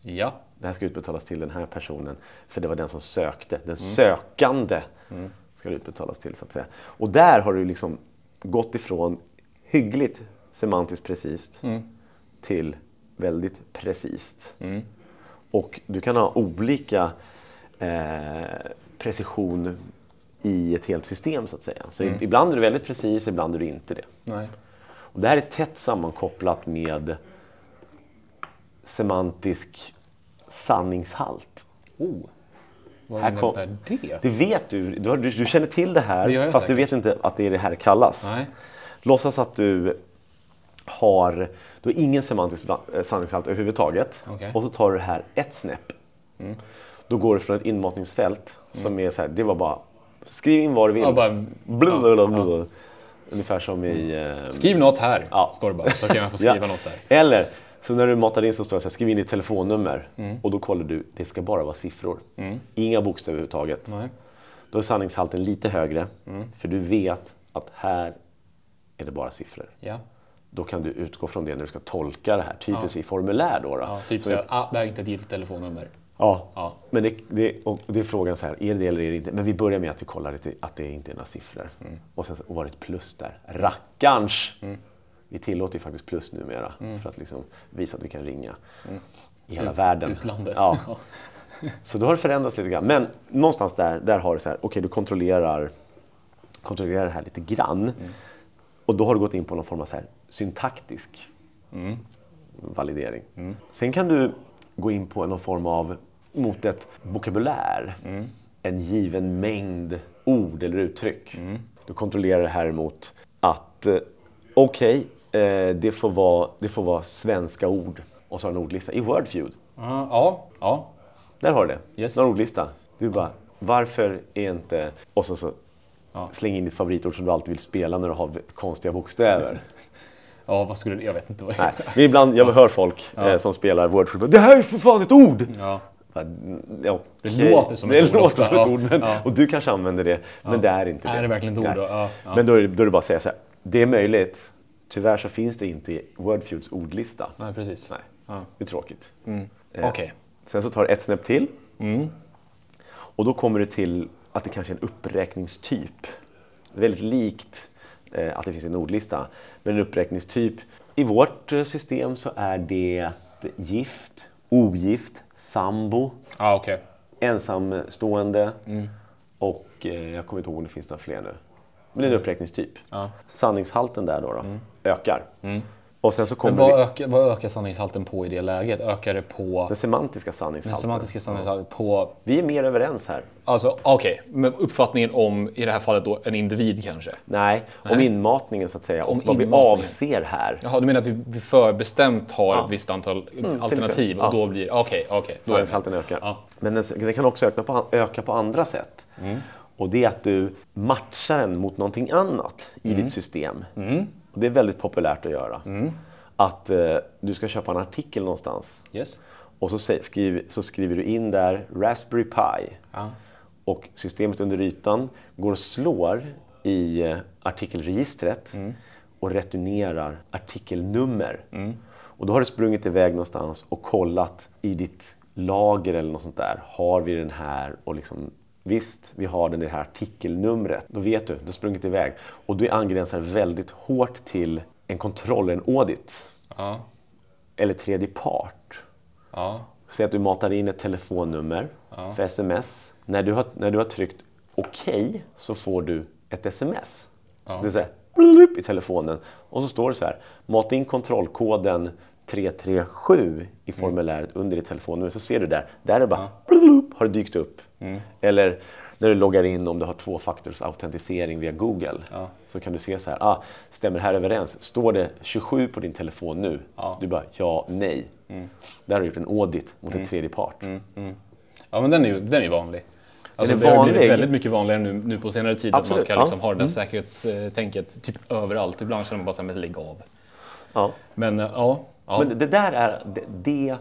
Ja. Det här ska utbetalas till den här personen, för det var den som sökte. Den sökande ska det utbetalas till, så att säga. Och där har du liksom gått ifrån hyggligt semantiskt precis till väldigt precis. Och du kan ha olika eh, precision i ett helt system, så att säga. Så ibland är du väldigt precis, ibland är du inte det. Nej. Och det här är tätt sammankopplat med semantisk sanningshalt. Oh. Vad Här kom- det? Det vet du. Du, du, du känner till det här, Det fast du säkert. vet inte att det är det här det kallas. Nej. Låtsas att du har, du har ingen semantisk eh, sanningshalt överhuvudtaget. Okej. Och så tar du det här ett snäpp. Då går du från ett inmatningsfält som är så här, det var bara, skriv in vad du vill. Ja, bara- Blablabla. Ungefär som i... eh, Skriv något här, Ja. står det bara. Så kan jag få skriva Ja. något där. Eller, så när du matar in så står det så här, skriv in ditt telefonnummer. Och då kollar du, det ska bara vara siffror. Inga bokstäver överhuvudtaget. Nej. Då är sanningshalten lite högre, för du vet att här är det bara siffror. Ja. Då kan du utgå från det när du ska tolka det här, typiskt i formulär. Då, då. ja typ Så så att, ah, det här är inte ett giltigt telefonnummer. ja. Ja. Men det, det, och det är frågan så här, är det det eller är det inte? Men vi börjar med att vi kollar lite, att det inte är några siffror. Mm. Och sen var det ett plus där. Rackarns! Vi tillåter ju faktiskt plus numera för att liksom visa att vi kan ringa i hela världen. Mm. Utlandet. Ja. Så då har det förändrats lite grann. Men någonstans där, där har du så här, okej du kontrollerar, kontrollerar det här lite grann. Mm. Och då har du gått in på någon form av så här, syntaktisk Mm. validering. Sen kan du gå in på någon form av, mot ett vokabulär. Mm. En given mängd ord eller uttryck. Mm. Du kontrollerar det här mot att, eh, okej, eh, det, får vara- det får vara svenska ord. Och så en ordlista i Wordfeud. Ja, ja, ja. Där har du det. Yes. En ordlista. Du bara, varför är inte... Och så, så Ja. släng in ditt favoritord som du alltid vill spela när du har konstiga bokstäver. ja vad skulle det... Jag vet inte vad Nej, men ibland, jag hör folk eh, som spelar Wordfeud. bara, Det här är för fan ett ord! Ja. Mm, ja. Det låter som det ett ord låter som ett ord. Men. Och du kanske använder det, men det är inte det. Är det verkligen ett ord då? Men då är, det, då är det bara att säga så här. Det är möjligt. Tyvärr så finns det inte i Wordfeuds ordlista. Nej, precis. Nej, Ja. det är tråkigt. Mm. Sen så tar du ett snäpp till. Och då kommer du till att det kanske är en uppräkningstyp. Väldigt likt eh, att det finns en ordlista. Men en uppräkningstyp. I vårt eh, system så är det gift, ogift, sambo, Ja, okej. ensamstående Mm. och eh, jag kommer inte ihåg om det finns några fler nu. Men det är en uppräkningstyp. Ja. Mm. Sanningshalten där då, då ökar. Och sen så Men kommer vad vi, ökar, vad ökar sanningshalten på i det läget? Ökar det på den semantiska den sanningshalten. semantiska sanningshalten på... Vi är mer överens här. Alltså, okej. Men uppfattningen om, i det här fallet då, en individ kanske? Nej, om inmatningen så att säga. Om och vad vi avser här. Jaha, du menar att vi vi förbestämt har Ja. ett visst antal exempel. alternativ och Ja. då blir... Okej, okej. är jag med. Sanningshalten ökar. Ja. Men den, den kan också öka på, öka på andra sätt. Mm. Och det är att du matchar den mot någonting annat i Mm. ditt system. Och det är väldigt populärt att göra. Att eh, du ska köpa en artikel någonstans. Yes. Och så, skriv, så skriver du in där Raspberry Pi. Ja. Och systemet under ytan går och slår i eh, artikelregistret och returnerar artikelnummer. Och då har du sprungit iväg någonstans och kollat i ditt lager eller något sånt där. Har vi den här? Och liksom, visst, vi har den i det här artikelnumret. Då vet du, du har sprungit iväg. Och du angränsar väldigt hårt till en kontroll, en audit. Ja. Eller tredje part. Ja. Säg att du matar in ett telefonnummer för sms. När du har, när du har tryckt OK så får du ett sms. Det vill säga blup i telefonen. Och så står det så här. Mata in kontrollkoden 337 i formuläret under ditt telefonnummer. Så ser du där. Där är det bara blup, har det dykt upp. Eller när du loggar in om du har tvåfaktorsautentisering via Google. Så kan du se så här. Ah, stämmer det här överens? Står det 27 på din telefon nu? Du bara ja, nej. Där har du gjort en audit mot en tredje part. Ja, men den är ju den är vanlig. Alltså, är det har vanlig. blivit väldigt mycket vanligare nu, nu på senare tid att man Absolut, ska ja. liksom ha det där säkerhetstänket typ överallt. Ibland känner man bara så här, men lägg av. Ja. Men eh, ja, ja. Men det där är det, det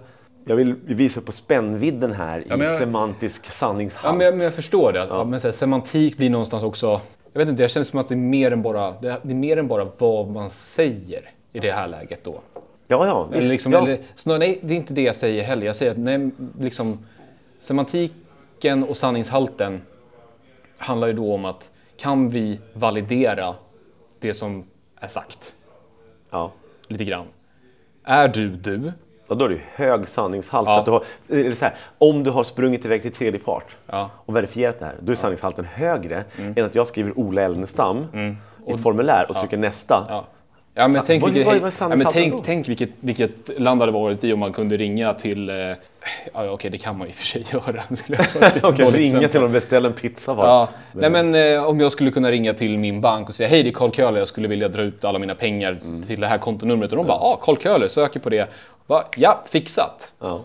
jag vill visa på spännvidden här i men jag- semantisk Ja, sanningshalt. men, jag, men jag förstår det. Ja. Men här, semantik blir någonstans också... Jag vet inte, jag känner som att det är mer än bara, det är, det är mer än bara vad man säger i det här läget då. ja, ja, visst, Eller liksom, ja. eller, snarare, nej, det är inte det jag säger heller. Jag säger att nej, liksom, semantiken och sanningshalten handlar ju då om att kan vi validera det som är sagt? ja. Lite grann. Är du du? Och då är det ju hög sanningshalt. Ja. Att du har, eller så här, om du har sprungit iväg till tredje part Ja. och verifierat det här, då är sanningshalten högre än att jag skriver Ola Elnestam i ett formulär och trycker nästa. Ja. Ja, men Sa- tänk, vad- vilket, vad- vad ja, men tänk, tänk vilket, vilket land hade varit i om man kunde ringa till... Eh, ja, okej, det kan man ju i och för sig göra. Dåligt ringa exempel. till och beställa en pizza bara. Ja, nej men eh, om jag skulle kunna ringa till min bank och säga hej det är Carl Köhler, jag skulle vilja dra ut alla mina pengar Mm. till det här kontonumret och de bara ja, Carl Köhler, söker på det. Bara, ja, fixat. Ja.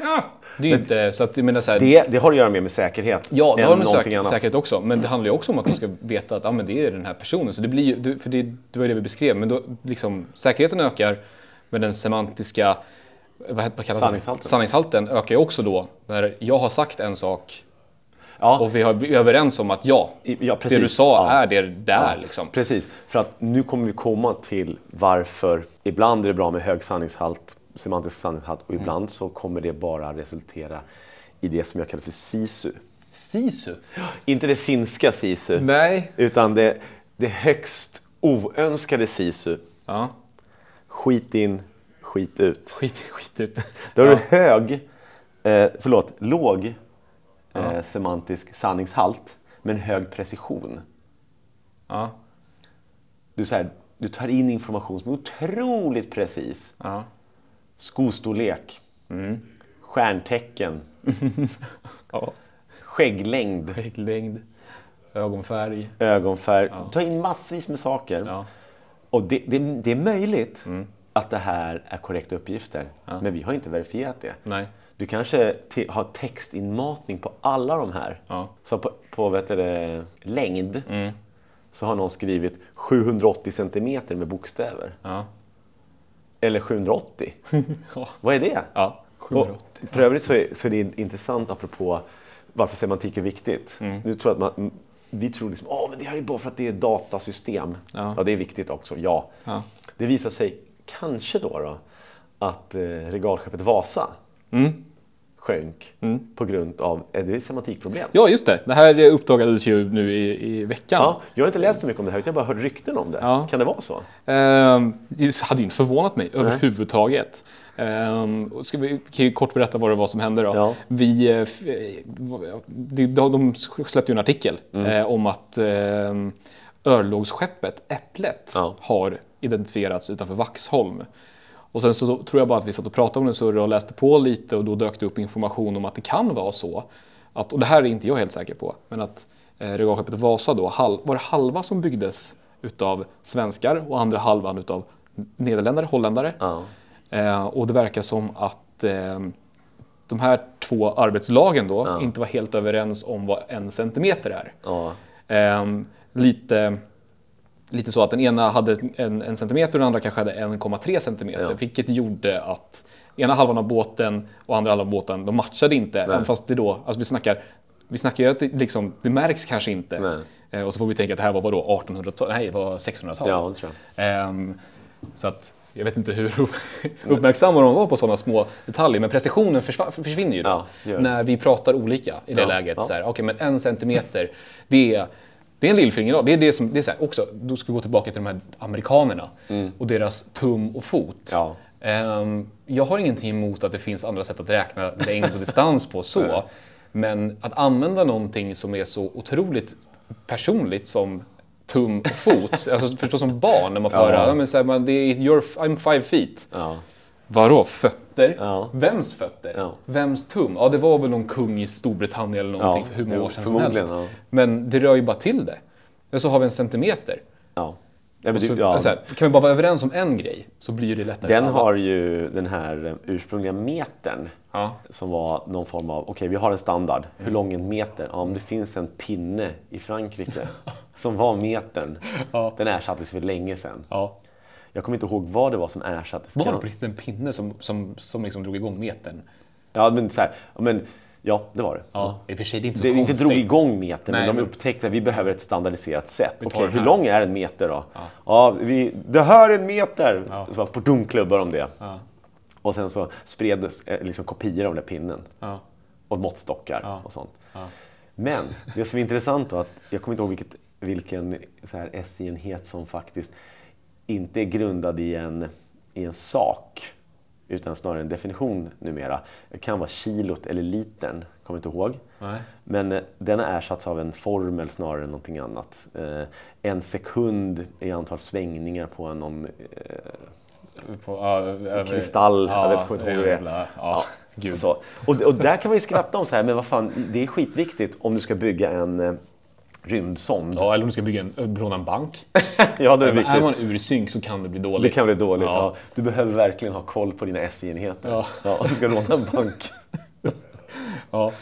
Ja, det är ju inte så att menar så här, Det, det har att göra mer med säkerhet Ja, det har med säker, säkerhet också. Men det handlar ju också om att man ska veta att ah, men det är den här personen. Så det blir ju, för det, det var ju det vi beskrev. Men då, liksom, säkerheten ökar, men den semantiska vad, vad kallas? Sanningshalten. Sanningshalten ökar ju också då. När jag har sagt en sak Ja, och vi har blivit överens om att ja, ja, det du sa Ja. är det där. Liksom. Precis, för att nu kommer vi komma till varför ibland är det bra med hög sanningshalt, semantisk sanningshalt och Mm. ibland så kommer det bara resultera i det som jag kallar för sisu. Sisu? Inte det finska sisu, Nej. utan det, det högst oönskade sisu. Ja, Skit in, skit ut. skit, skit ut. Då har Ja. du hög, eh, förlåt, låg eh, semantisk sanningshalt men hög precision. Ja, Du, så här, du tar in information som är otroligt precis. ja. Skostorlek, Mm. stjärntecken, ja. skägglängd, Skägglängd, ögonfärg. ögonfärg. Ta in massvis med saker. Ja. Och det, det, det är möjligt att det här är korrekta uppgifter, men vi har inte verifierat det. Nej. Du kanske har textinmatning på alla de här. Ja. Så på, på vet det, längd så har någon skrivit 780 centimeter med bokstäver. Ja. Eller 780. Ja. Vad är det? ja. Och 780. för övrigt så är, så är det intressant apropå varför semantik är viktigt. Mm. Nu tror jag att man, vi tror liksom, åh men det här är bara för att det är datasystem. Ja. det är viktigt också, ja. Ja. Det visar sig kanske då, då att eh, regalskeppet Vasa Mm. sjönk på grund av är det semantikproblem. Ja, just det. Det här uppdagades ju nu i, i veckan. Ja, jag har inte läst så mycket om det här, utan jag bara hört rykten om det. Ja. Kan det vara så? Ehm, det hade ju inte förvånat mig överhuvudtaget. Ehm, och ska vi kan ju kort berätta vad det var som hände då. Ja. Vi, eh, eh, de släppte ju en artikel Mm. eh, om att eh, örlogsskeppet Äpplet Ja. har identifierats utanför Vaxholm. Och sen så tror jag bara att vi satt och pratade om det surra och läste på lite och då dök det upp information om att det kan vara så. Att, och det här är inte jag helt säker på, men att eh, regalskeppet Vasa då, hal, var det halva som byggdes utav svenskar och andra halvan utav nederländare, holländare. Ja. Eh, och det verkar som att eh, de här två arbetslagen då Ja. inte var helt överens om vad en centimeter är. Ja. Ehm, lite, lite så att den ena hade en, en centimeter och den andra kanske hade 1,3 centimeter. Ja. Vilket gjorde att ena halvan av båten och andra halvan av båten, de matchade inte. Även fast det då, alltså vi snackar, vi snackar ju att det, liksom, det märks kanske inte. Nej. Eh, och så får vi tänka att det här var vadå, 1800-tal? Nej, det var 1600-tal. ja, jag. Ehm, så att jag vet inte hur upp- uppmärksamma de var på sådana små detaljer, men precisionen försvinner ju då. Ja, när vi pratar olika i det Ja, läget. ja. Så här, okej, men en centimeter, det är, det är en lillfinger. Det är det som, det är så här, också, då ska vi gå tillbaka till de här amerikanerna och deras tum och fot. Mm. Ja. Ehm, jag har ingenting emot att det finns andra sätt att räkna längd och distans på så. Men att använda någonting som är så otroligt personligt som tum och fot, alltså förstås som barn när man får Ja. höra, men så här, man, det är your, I'm five feet. Ja. Vadå fötter? Ja. Vems fötter? Ja. Vems tum? Ja, det var väl någon kung i Storbritannien eller någonting för hur många år sedan som helst. Men det rör ju bara till det. Och så har vi en centimeter. Ja. Så, ja. så här, kan vi bara vara överens om en grej så blir det lättare Den har ju den här eh, ursprungliga metern Ja. som var någon form av, okej vi har en standard, hur lång är en meter? Ja, om det finns en pinne i Frankrike som var metern, den ersattes för länge sedan. Ja. Jag kommer inte ihåg vad det var som ersattes. Var det på riktigt en pinne som, som, som liksom drog igång metern? Ja, men så här, ja, men, ja, det var det. Ja, i och för sig, det är inte så Det inte konstigt. drog igång metern, Nej, men de upptäckte att vi behöver ett standardiserat sätt. Okej, hur lång är en meter då? Ja. vi, det här är en meter! Ja. Så på dumklubbar om det. Ja. Och sen så spreds eh, liksom kopior av den där pinnen. Ja. Och måttstockar Ja. och sånt. Ja. Men det som är intressant då, att jag kommer inte ihåg vilket, vilken SI-enhet som faktiskt inte är grundad i en, i en sak, utan snarare en definition numera. Det kan vara kilot eller litern, kommer inte ihåg. Nej. Men eh, den har ersatts av en formel snarare än någonting annat. Eh, en sekund i antal svängningar på någon eh, På, över, kristall. jag vet inte hur det är. jävla- Ja, gud. Så. Och, och där kan man ju skratta om så här, men vad fan, det är skitviktigt om du ska bygga en rymdsond. Ja, eller om du ska bygga en, råna en bank. Ja, det är viktigt. är man ur synk så kan det bli Det dåligt. kan bli dåligt. Ja. Ja. Du behöver verkligen ha koll på dina SI-enheter. Ja. Ja, om du ska råna en bank. Ja.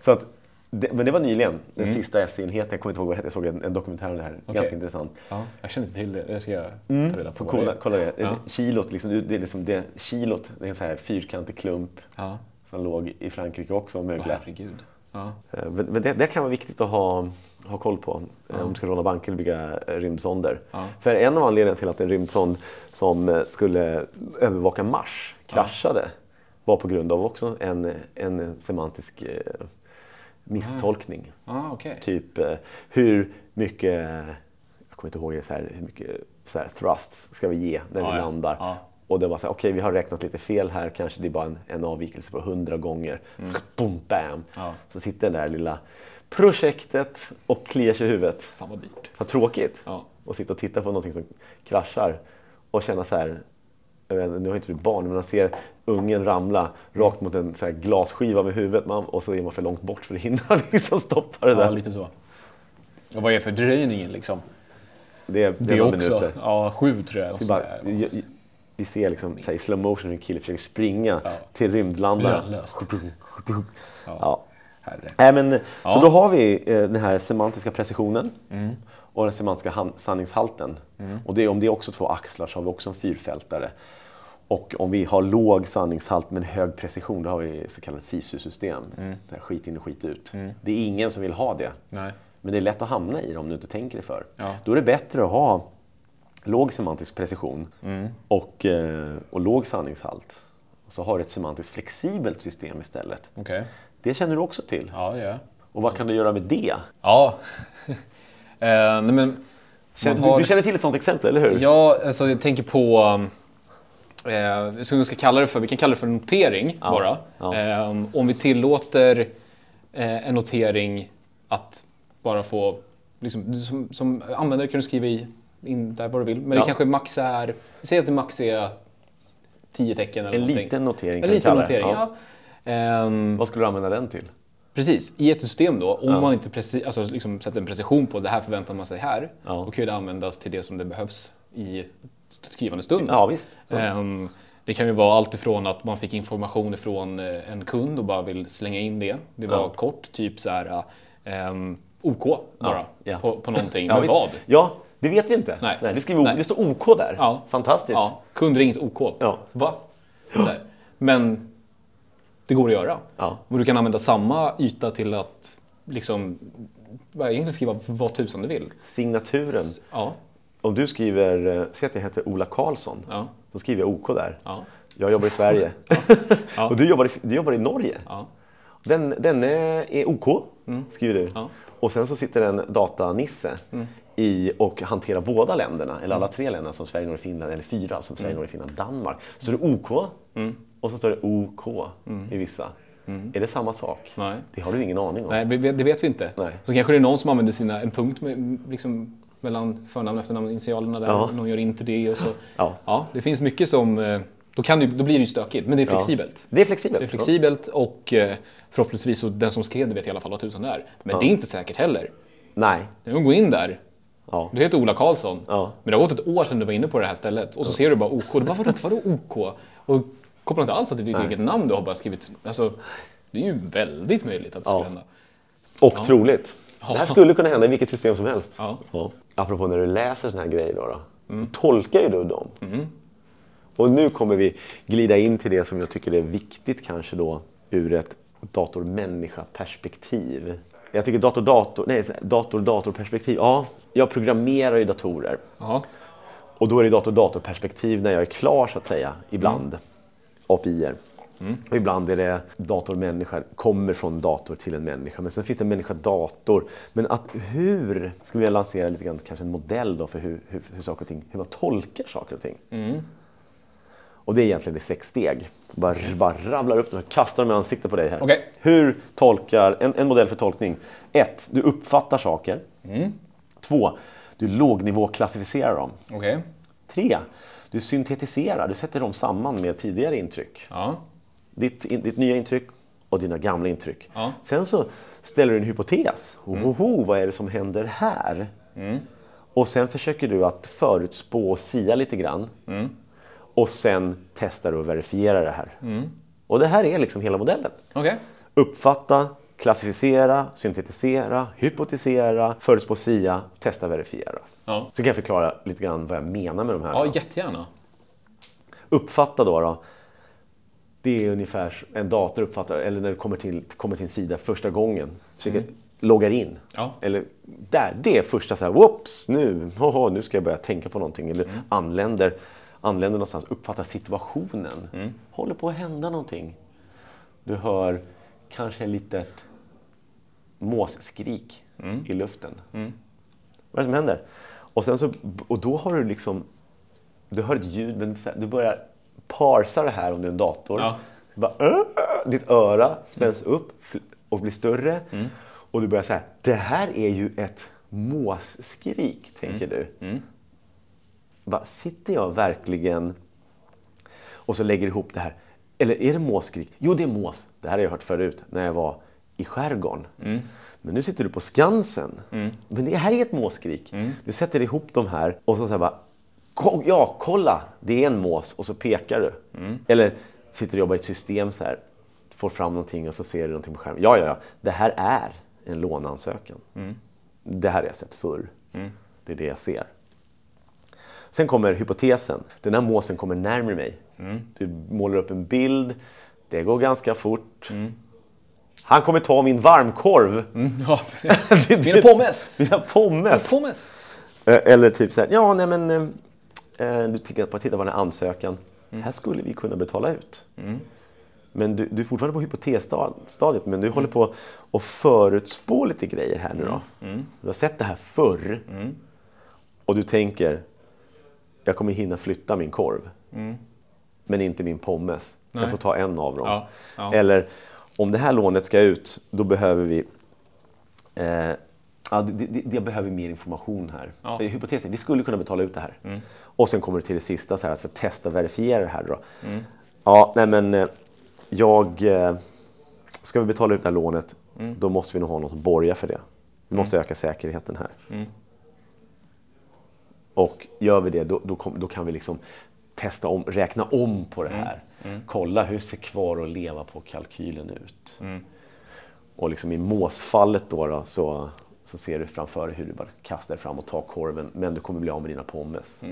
Så att, det, men det var nyligen, den sista SI-enheten. Jag kommer inte ihåg vad det hette. Jag såg en, en dokumentär om det här. Ganska intressant. Ja, jag känner inte till det. Det ska jag ta reda på. Det kolla, kolla det. Ja. Kilot, liksom, det är liksom det, kilot, det är en så här fyrkantig klump Ja. som låg i Frankrike också och möglade. herregud. Ja. Eh, det, det kan vara viktigt att ha, ha koll på eh, om du ska råna banker eller bygga eh, rymdsonder. Ja. För en av anledningarna till att en rymdsond som skulle övervaka Mars kraschade var på grund av också en, en semantisk misstolkning. Ah, okej. Typ eh, hur mycket, jag kommer inte ihåg det, så här, hur mycket så här, thrust ska vi ge när Ja, vi ja. landar? Ja. Och det var så här, okej vi har räknat lite fel här, kanske det är bara en, en avvikelse på 100 gånger. Boom, bam! Mm. Ja. Så sitter det där lilla projektet och kliar sig i huvudet. Fan vad dyrt. Vad tråkigt Ja. att sitta och titta på någonting som kraschar och känna så här, jag vet, nu har inte du barn, men man ser ungen ramla rakt mot en så här glasskiva med huvudet man, och så är man för långt bort för att hinna liksom stoppa det Ja, där. lite så. Och vad är fördröjningen liksom? Det, är- det, Det är också. minuter. Ja, sju tror jag. Och bara, är- vi, ser liksom, så här, i slow motion hur en kille försöker springa Ja. till rymdlandaren. Lönlöst. Ja. Nej, men, Så Ja. då har vi eh, den här semantiska precisionen Mm. och den semantiska sanningshalten. Och det, om det är också två axlar så har vi också en fyrfältare. Och om vi har låg sanningshalt men hög precision, då har vi så kallat SISU-system. Mm. Skit in och skit ut. Det är ingen som vill ha det. Nej. Men det är lätt att hamna i det om du inte tänker dig för. Ja. Då är det bättre att ha låg semantisk precision Mm. och, eh, och låg sanningshalt. Så har du ett semantiskt flexibelt system istället. Okej. Det känner du också till. Ja, jag. Och vad kan du göra med det? Ja. eh, nej, men har- du, känner till ett sånt exempel, eller hur? Ja, alltså jag tänker på... Eh, så vi, ska kalla det för, vi kan kalla det för notering bara. ja. Eh, om vi tillåter eh, en notering att bara få... Liksom, som, som användare kan du skriva i in där vad du vill. Men Ja. det kanske max är... Säg att det max är 10 tecken eller En någonting. liten notering En kan vi liten kalla det. notering, Ja. ja. Ehm, Vad skulle du använda den till? Precis, i ett system då, om man inte preci- alltså liksom sätter en precision på det här förväntar man sig här, Ja. då kan ju det användas till det som det behövs i skrivande stund. Ja, visst. Ja. Ehm, det kan ju vara allt ifrån att man fick information från eh, en kund och bara vill slänga in det. Det var Ja. kort, typ så här ehm, OK bara, ja. På, på någonting. Ja, Men visst. vad? Ja, det vet vi inte. Nej. det, skriver, Nej. det står OK där. Ja. Fantastiskt. Ja, kund ringt OK. Ja. Va? Men det går att göra. Ja. Och du kan använda samma yta till att liksom, egentligen skriva vad tusan du vill. Signaturen. Ja, Om du skriver, eh, säg att jag heter Ola Karlsson. ja, Då skriver jag OK där. ja. Jag jobbar i Sverige. Ja. och du jobbar, i, du jobbar i Norge. ja. Den, den är är OK, skriver du. Ja. Och sen så sitter en datanisse i och hanterar båda länderna, eller alla tre länderna som Sverige, Norge, Finland, eller fyra som Sverige, Norge, Finland, Danmark. Så står det OK och så står det OK i vissa. Är det samma sak? Nej. Det har du ingen aning om. Nej, det vet vi inte. Nej. Så kanske det är någon som använder sina, en punkt med, liksom, mellan förnamn och efternamn, initialerna där. Ja. Någon gör inte det och så. Ja. Ja, det finns mycket som... eh, Då, kan det, då blir det ju stökigt, men det är flexibelt. Det är flexibelt. Det är flexibelt och eh, förhoppningsvis så den som skrev det vet i alla fall vad tusan det är. Men det är inte säkert heller. Nej. När du går in där, Ja. du heter Ola Karlsson, Ja. men det har gått ett år sedan du var inne på det här stället och så ser du bara OK. Du bara, vadå, vadå OK? Och kopplar inte alls att det är ditt eget namn du har bara skrivit. Alltså, det är ju väldigt möjligt att det skulle hända. Och troligt. Det här skulle kunna hända i vilket system som helst. Ja. Ja. Apropå när du läser såna här grejer då, då, då tolkar ju du dem. Och nu kommer vi glida in till det som jag tycker är viktigt kanske då ur ett dator-människa-perspektiv. Jag tycker dator-dator, nej, dator-dator-perspektiv. Ja, jag programmerar ju datorer. Ja. Och då är det dator-dator-perspektiv när jag är klar så att säga, ibland. API-er. Och ibland är det dator-människa, kommer från dator till en människa. Men sen finns det människa-dator. Men att hur, ska vi lansera lite grann kanske en modell då för hur, hur, hur saker och ting, hur man tolkar saker och ting. Och det är egentligen det sex steg. Bara, bara rabblar upp dem och kastar dem i ansiktet på dig här. Okej. Hur tolkar, en, en modell för tolkning. Ett, Du uppfattar saker. Två, Du lågnivåklassificerar dem. Okej. Tre, Du syntetiserar. Du sätter dem samman med tidigare intryck. Ja. Ditt, ditt nya intryck och dina gamla intryck. Ja. Sen så ställer du en hypotes. Ohoho, vad är det som händer här? Och sen försöker du att förutspå och sia lite grann. Och sen testar du och verifierar det här. Och det här är liksom hela modellen. Okej. Uppfatta, klassificera, syntetisera, hypotisera, förutspå, sia, testa, verifiera. Ja. Så kan jag förklara lite grann vad jag menar med de här. Ja, jättegärna. Uppfatta då, då. Det är ungefär s- en dator uppfattar, eller när du kommer till, kommer till en sida första gången, försöker loggar in. Ja. Eller där, det är första så här, whoops, nu, hoho, nu ska jag börja tänka på någonting. Eller anländer, anländer någonstans, uppfattar situationen. Håller på att hända någonting. Du hör kanske ett litet måsskrik i luften. Vad är det som händer? Och, sen så, och då har du liksom, du hör ett ljud, men du börjar parsa det här om du är en dator. Ja. Bara, ditt öra spänns upp fl- och blir större. Och du börjar säga, det här är ju ett måsskrik, tänker du. Bara, sitter jag verkligen och så lägger ihop det här. Eller är det måsskrik? Jo, det är mås. Det här har jag hört förut när jag var i skärgården. Men nu sitter du på Skansen. Men det här är ett måsskrik. Du sätter ihop de här och så, så här bara, "Ko- ja, kolla, det är en mås. Och så pekar du. Eller sitter och jobbar i ett system så här, får fram någonting och så ser du någonting på skärmen. Ja, ja, ja, det här är en låneansökan. Det här har jag sett förr. Det är det jag ser. Sen kommer hypotesen. Den här måsen kommer närmare mig. Du målar upp en bild. Det går ganska fort. Han kommer ta min varmkorv. Ja. Det- Mina pommes. Mina pommes. Pommes. Eh, Eller typ så här, ja nej men eh, eh, du tittar på, den här ansökan. Här skulle vi kunna betala ut. Men du, du är fortfarande på hypotesstadiet, men du håller på att förutspå lite grejer här nu då. Du har sett det här förr. Och du tänker, jag kommer hinna flytta min korv. Men inte min pommes. Nej. Jag får ta en av dem. Ja, ja. Eller, om det här lånet ska ut, då behöver vi Eh, ja, det, det, det behöver mer information här. Ja. Eh, Hypotesen, vi skulle kunna betala ut det här. Och sen kommer det till det sista, så här, att för att testa och verifiera det här. Då. Ja, nej men eh, jag... Eh, ska vi betala ut det här lånet, då måste vi nog ha någon som borgar för det. Vi måste öka säkerheten här. Och gör vi det, då, då, kom, då kan vi liksom testa om, räkna om på det här. Kolla hur ser kvar att leva på kalkylen ut. Och liksom i måsfallet då, då så, så ser du framför dig hur du bara kastar fram och tar korven, men du kommer bli av med dina pommes.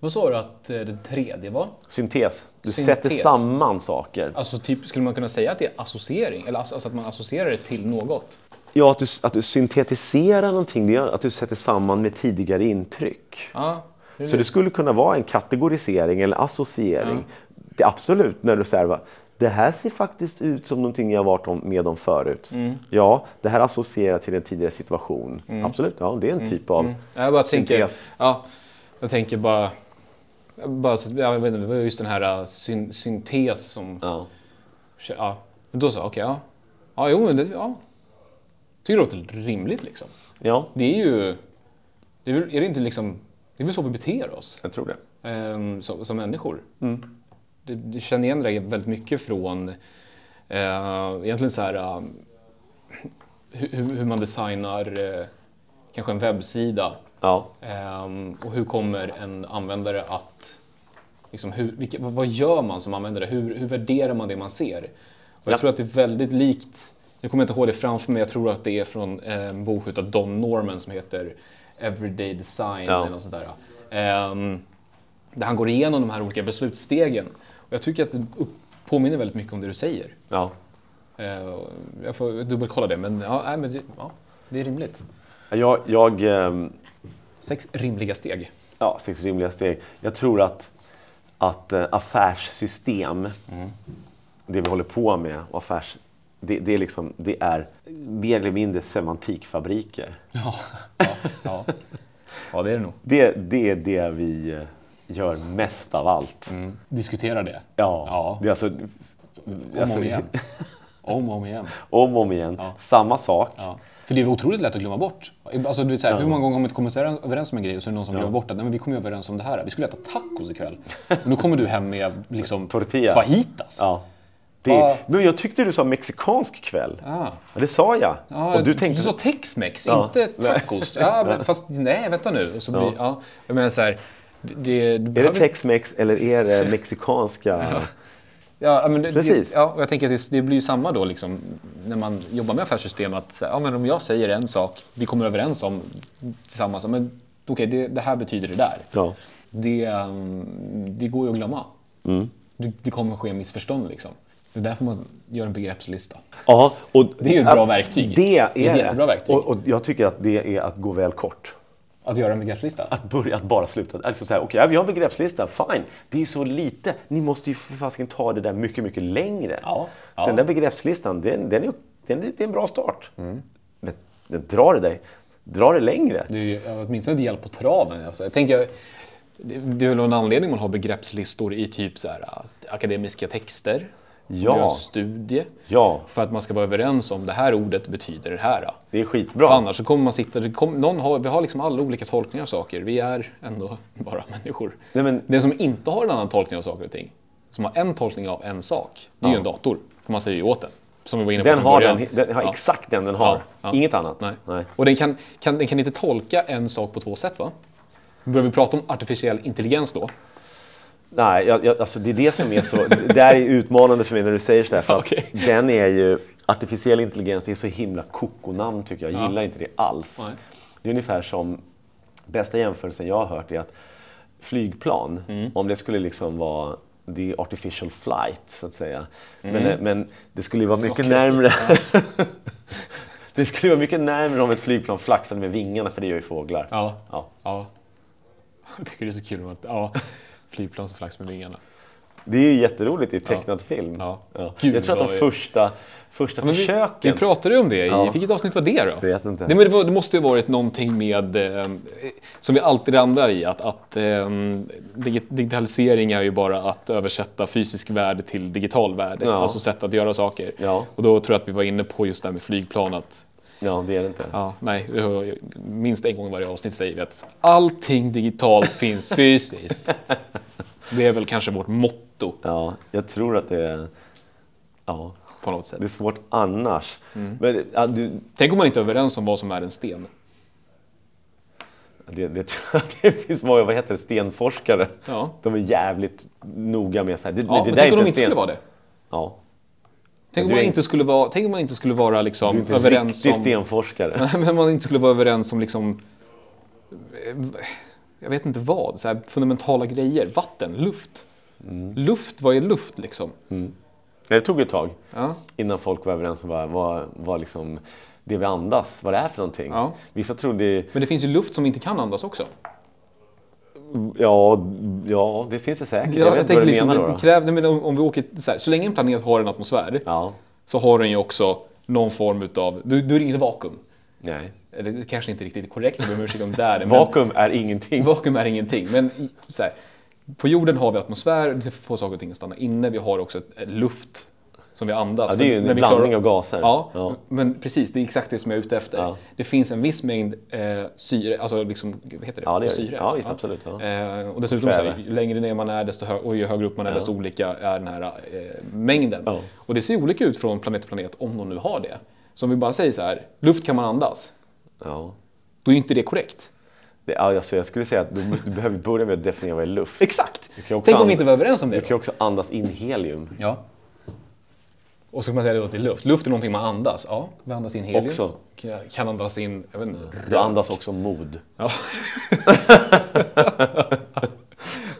Vad sa du att eh, den tredje var? Syntes. Du Syntes. sätter samman saker. Alltså typ, skulle man kunna säga att det är associering? Eller alltså alltså att man associerar det till något? Ja, att du, att du syntetiserar någonting, det är att du sätter samman med tidigare intryck. Ja. det Så det skulle kunna vara en kategorisering eller associering. Det är absolut, när du säger det här ser faktiskt ut som någonting jag varit med om förut. Mm. Ja, det här associerar till en tidigare situation. Absolut, ja, det är en typ av Jag bara tänker, syntes. ja, jag tänker bara, bara så- jag vet inte, det var just den här uh, syn, syntes som, ja. Ja. då jag okej, ja, ja, jo men det, ja, tycker det låter rimligt liksom. ja, Det är ju, det är, är det inte liksom, det är väl så vi beter oss jag tror det. ehm, som, som människor. Det, det känner igen det väldigt mycket från eh, egentligen så här eh, hur, hur man designar eh, kanske en webbsida Ja, Ehm, och hur kommer en användare att... Liksom, hur, vilka, vad, vad gör man som användare? Hur, hur värderar man det man ser? Och jag Ja. tror att det är väldigt likt... Nu kommer jag inte ihåg det framför mig, jag tror att det är från eh, en bok av Don Norman som heter Everyday Design Ja. eller något sånt där. Ehm, där han går igenom de här olika beslutsstegen. Och jag tycker att det påminner väldigt mycket om det du säger. ja. Eh, jag får dubbelkolla det, men, ja, nej, men det, ja, det är rimligt. Jag, jag ehm, Sex rimliga steg. ja, sex rimliga steg. Jag tror att, att eh, affärssystem, det vi håller på med, och affärs, det, det, är liksom, det är mer eller mindre semantikfabriker. Ja, ja, ja. ja det är det nog. Det, det är det vi eh, gör mest av allt. Diskutera det. Ja, Ja. Det är alltså, Om och alltså om igen. Om och om igen. om och om igen. Samma sak. Ja. För det är otroligt lätt att glömma bort. Alltså, du vet, så här, Hur många gånger har man inte kommit överens om en grej och så är det någon som glömmer bort att Nej, men vi kom ju överens om det här. Vi skulle äta tacos ikväll. Och nu kommer du hem med liksom, Tortilla. fajitas. Ja. Va? men jag tyckte du sa mexikansk kväll. Ah. Ja, det sa jag. Ja, och du tänkte... du sa tex-mex, Ja. inte tacos. Ja, men, fast nej, vänta nu. Och så blir, ja. jag menar så här, det, det, Är det tex-mex eller är det mexikanska? Ja, men det, Precis. Det, ja, och jag tänker att det, det blir ju samma då liksom, när man jobbar med affärssystem. Att ja, men om jag säger en sak, vi kommer överens om tillsammans, men okej, det, det här betyder det där. Ja. Det, um, det går ju att glömma. Det, det kommer ske missförstånd liksom. Det är därför man gör en begreppslista. Ja, och Det är ju ett bra verktyg. Det är, Det är ett jättebra verktyg. Och, och jag tycker att det är att gå väl kort. Att göra en begreppslista? Att börja, att bara sluta. Alltså så här, okej, ja, vi har en begreppslista, fine. Det är ju så lite. Ni måste ju för fasiken ta det där mycket, mycket längre. Ja, ja. Den där begreppslistan, den, den, är, den, det är en bra start. Mm. Men, men dra det dig. Dra det längre. Det är ju åtminstone ett hjälp på traven. Alltså, jag tänker, det, är väl en anledning man har begreppslistor i typ så här, akademiska texter. Ja. Gör en studie. Ja, För att man ska vara överens om det här ordet betyder det här. det är skitbra. För annars så kommer man sitta... kom- Någon har, vi har liksom alla olika tolkningar av saker. Vi är ändå bara människor. Nej, men- Den som inte har en annan tolkning av saker och ting, som har en tolkning av en sak, det är ju en dator. För man säger ju åt den. Som vi var inne på Den har, den, den har Ja. exakt den den har. Ja, ja. Inget annat. Nej. Nej. Och den kan, kan, den kan inte tolka en sak på två sätt va? Börjar vi prata om artificiell intelligens då? Nej, jag, jag, alltså det är det som är så... Det där är utmanande för mig när du säger sådär. För Okej. den är ju... Artificiell intelligens, det är så himla koko-namn tycker jag. Jag gillar inte det alls. Nej. Det är ungefär som... Bästa jämförelsen jag har hört är att flygplan, Mm. om det skulle liksom vara the artificial flight, så att säga. Men, Mm. eh, men det skulle ju vara mycket Okej. närmre... det skulle vara mycket närmre om ett flygplan flaxade med vingarna, för det gör ju fåglar. Ja. Ja. ja. Jag tycker det är så kul att, ja, flygplan som flax med vingarna. Det är ju jätteroligt i tecknad film. Ja. Gud, jag tror att de första, första Men vi, försöken... vi pratade ju om det i, Ja. vilket avsnitt var det då? Vet inte. Nej, men det, var, det måste ju varit någonting med, eh, som vi alltid landar i, att, att eh, digi- digitalisering är ju bara att översätta fysisk värld till digital värld, Ja. alltså sätt att göra saker. Ja. Och då tror jag att vi var inne på just det här med flygplan, att Ja, det är det inte. Ja, nej, minst en gång i varje avsnitt säger vi att allting digitalt finns fysiskt. Det är väl kanske vårt motto Ja, jag tror att det är... Ja, på något sätt. det är svårt annars. Mm. Men ja, du, Tänk om man inte är överens om vad som är en sten. det, det, det finns många, vad heter det, stenforskare. Ja. De är jävligt noga med så här, det, Ja, det men där är tänk om de inte sten. skulle vara det. Ja, Tänk om, man inte skulle vara, tänk om man inte skulle vara du är liksom inte en överens om... stenforskare. Men man inte skulle vara överens om liksom... Jag vet inte vad, så här fundamentala grejer. Vatten, luft. Mm. Luft, vad är luft liksom? Det tog ett tag Ja. innan folk var överens om vad, vad, vad liksom det vi andas, vad det är för någonting. Ja. Vissa trodde, Men det finns ju luft som vi inte kan andas också. Ja, ja det finns det säkert. Ja, jag vet inte vad du liksom, menar det då. nej, men om, om vi åker, så, här, så länge en planet har en atmosfär Ja, så har den ju också någon form utav, då, då är inget vakuum. nej. Eller det kanske inte riktigt är korrekt, jag ber om ursäkt om det är Vakuum är ingenting. Vakuum är ingenting. Men så här, på jorden har vi atmosfär, det får saker och ting att stanna inne. Vi har också luft som vi andas. Ja, det är ju en blandning klarar- av gaser. Ja, Ja. men precis. Det är exakt det som jag är ute efter. Ja. Det finns en viss mängd eh, syre, alltså liksom, vad heter det? Ja, det det. syre. Ja, visst, absolut, ja. Eh, och dessutom, så här, ju längre ner man är desto hö- och ju högre upp man är desto olika är den här eh, mängden. Ja. Och det ser olika ut från planet till planet om de nu har det. Så om vi bara säger så här, luft kan man andas, Ja. då är inte det korrekt. Det, ja, alltså, jag skulle säga att du, du behöver börja med att definiera vad är luft. Exakt! ju Tänk om vi inte var överens om det Du då? kan ju också andas in helium. Ja. Och så kan man säga det då till luft. Luft är någonting man andas. Ja, vi andas in helium. Också. Kan- andas in, jag vet inte, Du andas också mod. Ja.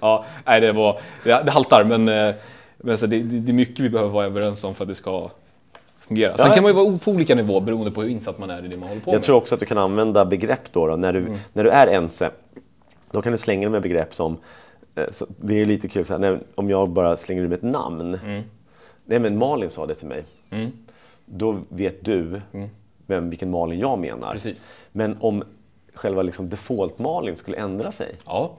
ja, nej det var, det, det haltar men, eh, men så det, det det är mycket vi behöver vara överens om för att det ska fungera. Sen Ja. kan man ju vara på olika nivåer beroende på hur insatt man är i det man håller på Jag med. tror också att du kan använda begrepp då, då när, du, när du är ense. Då kan du slänga med begrepp som, eh, så, det är lite kul, så här, när, om jag bara slänger ur med ett namn. Nej men Malin sa det till mig. Då vet du vem, vilken Malin jag menar. Precis. Men om själva liksom default-Malin skulle ändra sig. Ja.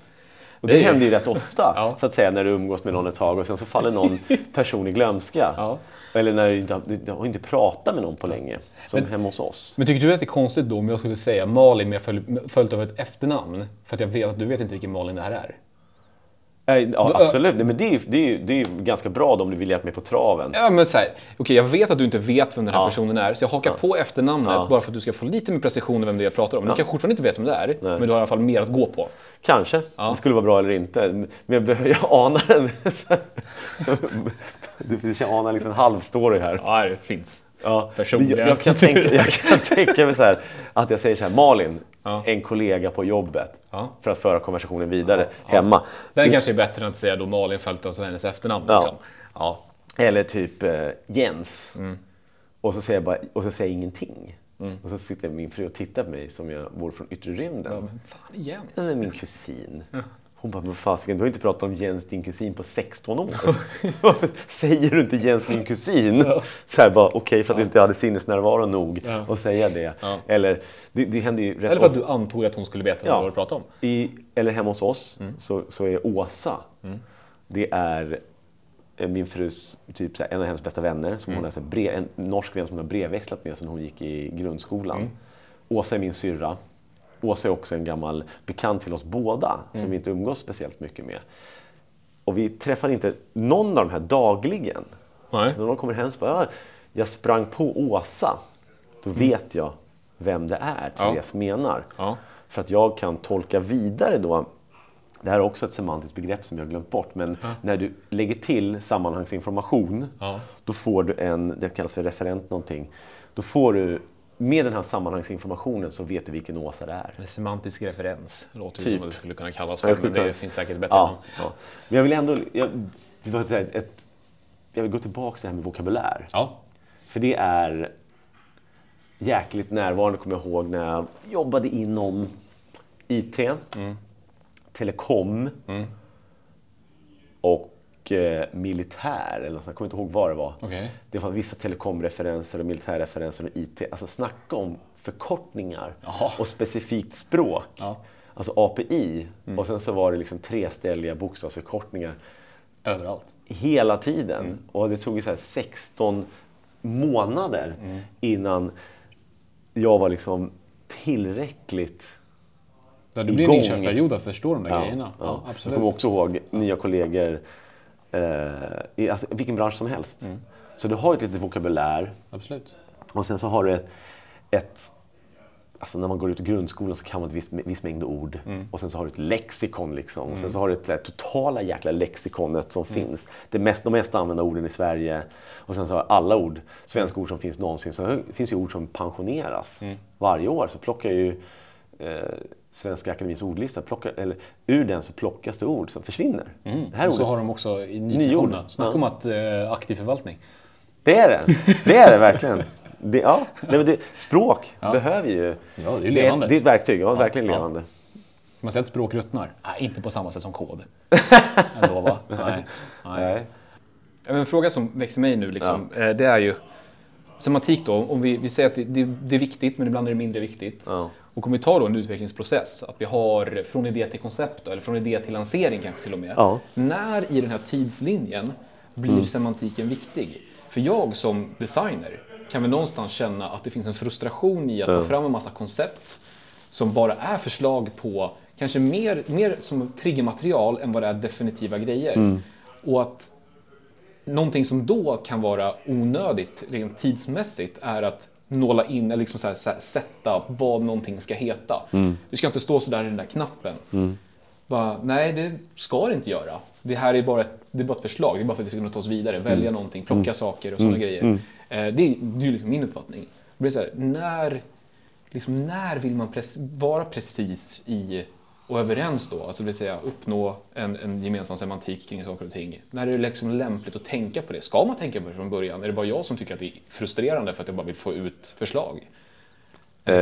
Och det, Det händer ju rätt ofta, Ja. så att säga, när du umgås med någon ett tag och sen så faller någon person i glömska. Ja. Eller när du inte, du har inte pratat med någon på länge, som hemma hos oss. Men tycker du att det är konstigt då om jag skulle säga Malin med följ- följt av ett efternamn? För att jag vet att du vet inte vilken Malin det här är. Eh, Ja, Då- absolut. Nej, men det är ju det är, ju- det är ju ganska bra då, om du vill hjälpa mig på traven. Ja, men så här, okej, jag vet att du inte vet vem den här Ja. personen är, så jag hakar på efternamnet bara för att du ska få lite mer precision vem det är jag pratar om. Du kanske fortfarande inte vet vem det är, men du har i alla fall mer att gå på. Kanske. Det skulle vara bra eller inte. Men jag, behöver- jag anar en... Du jag anar liksom en halvstory här. Ja, det finns. Ja, Personliga jag, jag, kan tänka, jag kan tänka mig så här, att jag säger så här, Malin, Ja. en kollega på jobbet, Ja. för att föra konversationen vidare hemma. Den kanske är bättre än att säga då Malin följt av hennes efternamn. Ja. Liksom. Ja. Eller typ eh, Jens. Mm. Och, så säger jag bara, och så säger jag ingenting. Och så sitter min fru och tittar på mig som jag vore från yttre rymden. Men fan, Jens. Min kusin. Hon bara, men fasiken, du har inte pratat om Jens, din kusin, på 16 år. Varför säger du inte Jens, min kusin? Så här bara, okej, för att du inte hade sinnesnärvaro nog Ja. att säga det. Ja. Eller, det, det händer ju Eller för att du antog att hon skulle veta Ja. vad du pratade om. I, eller hemma hos oss Mm. så, så är Åsa, det är eh, min frus, typ här, en av hennes bästa vänner, som Mm. hon här, brev, en norsk vän som hon har brevväxlat med sedan hon gick i grundskolan. Mm. Åsa är min syrra. Åsa är också en gammal bekant till oss båda, Mm. som vi inte umgås speciellt mycket med. Och vi träffar inte någon av de här dagligen. Nej. Så när någon kommer hem så bara, "Ja, jag sprang på Åsa. Då vet jag vem det är Mm. Ja. Therese menar. Ja. För att jag kan tolka vidare då. Det här är också ett semantiskt begrepp som jag har glömt bort. Men när du lägger till sammanhangsinformation, Ja. då får du en, det kallas för referent någonting. Då får du, med den här sammanhangsinformationen så vet du vilken Åsa det är. En Semantisk referens låter Typ. som det skulle kunna kallas för, men det finns säkert bättre Ja, namn. ja. Men jag vill ändå, jag, det var ett, jag vill gå tillbaka till det här med vokabulär. Ja. För det är jäkligt närvarande, kommer jag ihåg, när jag jobbade inom IT, telekom och eh, militär. Eller något jag kommer inte ihåg vad det var. Okej. Det var vissa telekomreferenser och militärreferenser och IT. Alltså snacka om förkortningar Jaha. och specifikt språk. Ja. Alltså API. Och sen så var det liksom treställiga bokstavsförkortningar Överallt. hela tiden. Och det tog ju så här 16 månader innan jag var liksom tillräckligt Ja, det blir en Igång. inkörsperiod att förstå de där grejerna. Ja, Jag absolut. kommer också ihåg nya kollegor i alltså, vilken bransch som helst. Så du har ett litet vokabulär absolut. och sen så har du ett, ett Alltså när man går ut i grundskolan så kan man ett visst, viss mängd ord. Och sen så har du ett lexikon liksom. Och sen så har du här, totala jäkla lexikonet som finns. Det mest, de mest använda orden i Sverige. Och sen så har alla ord, svenska ord som finns någonsin. Det finns ju ord som pensioneras. Varje år så plockar ju eh, Svenska Akademins ordlista, plockar, eller ur den så plockas det ord som försvinner. Det här Och så ordet, har de också i nytillkomna. Snacka Ja. om att eh, aktiv förvaltning. det är det. Det är det verkligen. Det, ja, men det, språk behöver ju... Ja, det är det, levande. det är ett verktyg, ja, verkligen ja. levande. Man säga att språk ruttnar? Nej, inte på samma sätt som kod. Ändå, va? Nej. Nej. Nej. En fråga som växer mig nu, liksom, eh, det är ju semantik då. Om vi, vi säger att det, det, det är viktigt, men ibland är det mindre viktigt. Ja. Och om vi tar då en utvecklingsprocess, att vi har från idé till koncept, eller från idé till lansering kanske till och med. Ja. När i den här tidslinjen blir semantiken viktig? För jag som designer kan väl någonstans känna att det finns en frustration i att ta fram en massa koncept som bara är förslag på kanske mer, mer som triggermaterial än vad det är definitiva grejer. Och att någonting som då kan vara onödigt rent tidsmässigt är att nåla in eller liksom så här, så här, sätta vad någonting ska heta. Det ska inte stå så där i den där knappen. Bara, nej, det ska det inte göra. Det här är bara ett, det är bara ett förslag. Det är bara för att vi ska kunna ta oss vidare, välja någonting, plocka saker och sådana grejer. Eh, det är, det är liksom min uppfattning. Det blir så här, när, liksom, när vill man prec- vara precis i och överens då, alltså det vill säga uppnå en, en gemensam semantik kring saker och ting. När är det liksom lämpligt att tänka på det? Ska man tänka på det från början? Är det bara jag som tycker att det är frustrerande för att jag bara vill få ut förslag? Eh,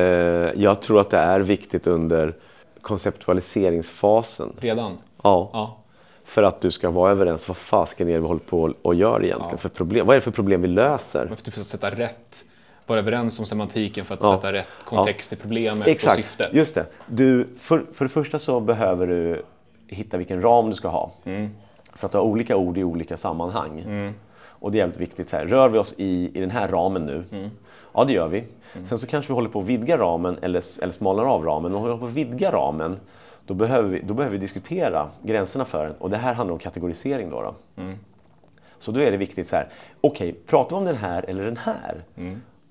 jag tror att det är viktigt under konceptualiseringsfasen. Redan? Ja. Ja. För att du ska vara överens. Vad fasken är det vi håller på och gör egentligen? Ja. För problem? Vad är det för problem vi löser? Man får typ sätta rätt, vara överens om semantiken för att Ja. sätta rätt kontext till problemet och Exakt, syftet. just det. Du, för, för det första så behöver du hitta vilken ram du ska ha. För att du har olika ord i olika sammanhang. Och det är jävligt viktigt. Så här, rör vi oss i, i den här ramen nu? Ja, det gör vi. Sen så kanske vi håller på att vidga ramen eller, eller smalar av ramen. Och håller på att vidga ramen, då behöver, vi, då behöver vi diskutera gränserna för den. Och det här handlar om kategorisering. Då, då. Så då är det viktigt så här, okej, pratar vi om den här eller den här?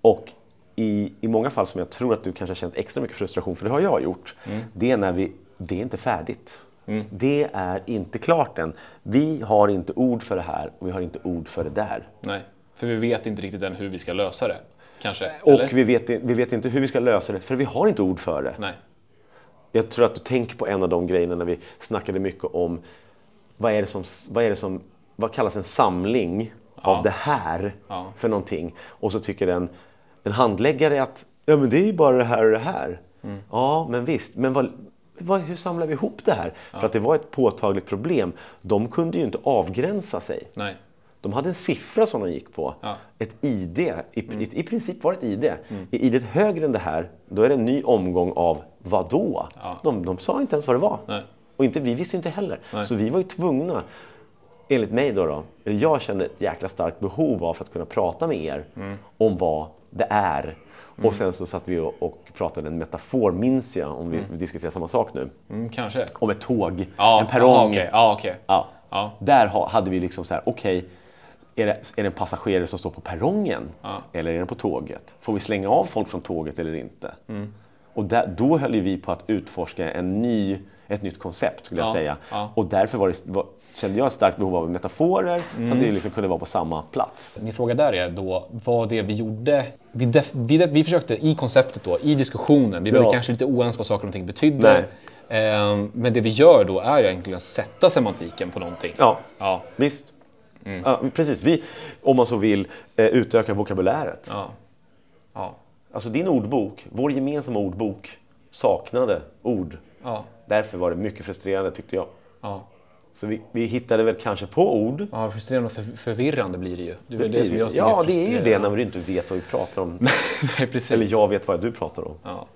Och i, i många fall som jag tror att du kanske har känt extra mycket frustration, för det har jag gjort, det är när vi, det är inte färdigt. Det är inte klart än. Vi har inte ord för det här och vi har inte ord för det där. Nej, för vi vet inte riktigt än hur vi ska lösa det. Kanske? Och eller? vi vet, vi vet inte hur vi ska lösa det, för vi har inte ord för det. Nej. Jag tror att du tänker på en av de grejerna när vi snackade mycket om vad är det som, vad är det som vad kallas en samling av det här Ja. för någonting? Och så tycker en, en handläggare att ja, men det är ju bara det här och det här. Mm. Ja, men visst. Men vad, vad, hur samlar vi ihop det här? För att det var ett påtagligt problem. De kunde ju inte avgränsa sig. Nej. De hade en siffra som de gick på. Ja. Ett ID. I, Mm. i, I princip var det ett ID. Är ID högre än det här, då är det en ny omgång av vad då? Ja. De, de sa inte ens vad det var. Nej. Och inte, vi visste inte heller. Nej. Så vi var ju tvungna, enligt mig då, då jag kände ett jäkla starkt behov av att kunna prata med er Mm. om vad det är. Och sen så satt vi och, och pratade en metafor, minns jag, om vi, vi diskuterar samma sak nu. Mm, kanske. Om ett tåg, Ja, en perrong. aha, okej. Ja, okej. Ja. Ja. Där ha, hade vi liksom så här, okej, är, det, är det en passagerare som står på perrongen? Ja. Eller är den på tåget? Får vi slänga av folk från tåget eller inte? Mm. Och där, då höll vi på att utforska en ny, ett nytt koncept, skulle jag Ja, säga. ja. Och därför var det, var, kände jag ett starkt behov av metaforer, så Mm. att vi liksom kunde vara på samma plats. Min fråga där är då vad det vi gjorde. Vi, def, vi, def, vi försökte i konceptet då, i diskussionen, vi var Ja. kanske lite oense vad saker och ting betydde. Ehm, men det vi gör då är egentligen att sätta semantiken på någonting. Ja, Ja. visst. Mm. Ja, precis. Vi, om man så vill, eh, utöka vokabuläret. Ja. Ja. Alltså din ordbok, vår gemensamma ordbok, saknade ord. Ja. Därför var det mycket frustrerande tyckte jag. Ja. Så vi, vi hittade väl kanske på ord. Ja, frustrerande och för, förvirrande blir det ju. Det är väl det, som jag ja, det är ju det när du inte vet vad vi pratar om. Nej, precis. Eller jag vet vad du pratar om. Ja.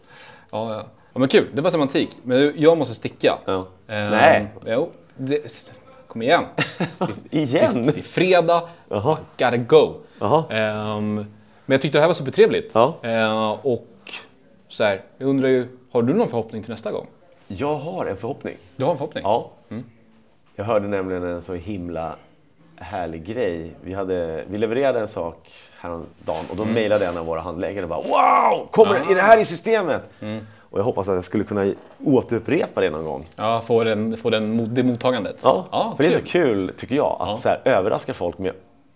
Ja, ja. ja, men kul. Det var semantik. Men jag måste sticka. Ja. Ehm, Nej. Jo, det, kom igen. Igen? Det är fredag. Jaha. I gotta go. Jaha. Ehm, men jag tyckte det här var supertrevligt. Ja. Ehm, och så här, jag undrar ju, har du någon förhoppning till nästa gång? Jag har en förhoppning. Du har en förhoppning? Ja. Jag hörde nämligen en så himla härlig grej. Vi, hade, vi levererade en sak häromdagen och då Mm. mejlade en av våra handläggare och bara Wow! Kommer, Är det här i systemet? Mm. Och jag hoppas att jag skulle kunna återupprepa det någon gång. Ja, få, den, få den, det mottagandet? Ja, för det är så kul tycker jag att så här, överraska folk med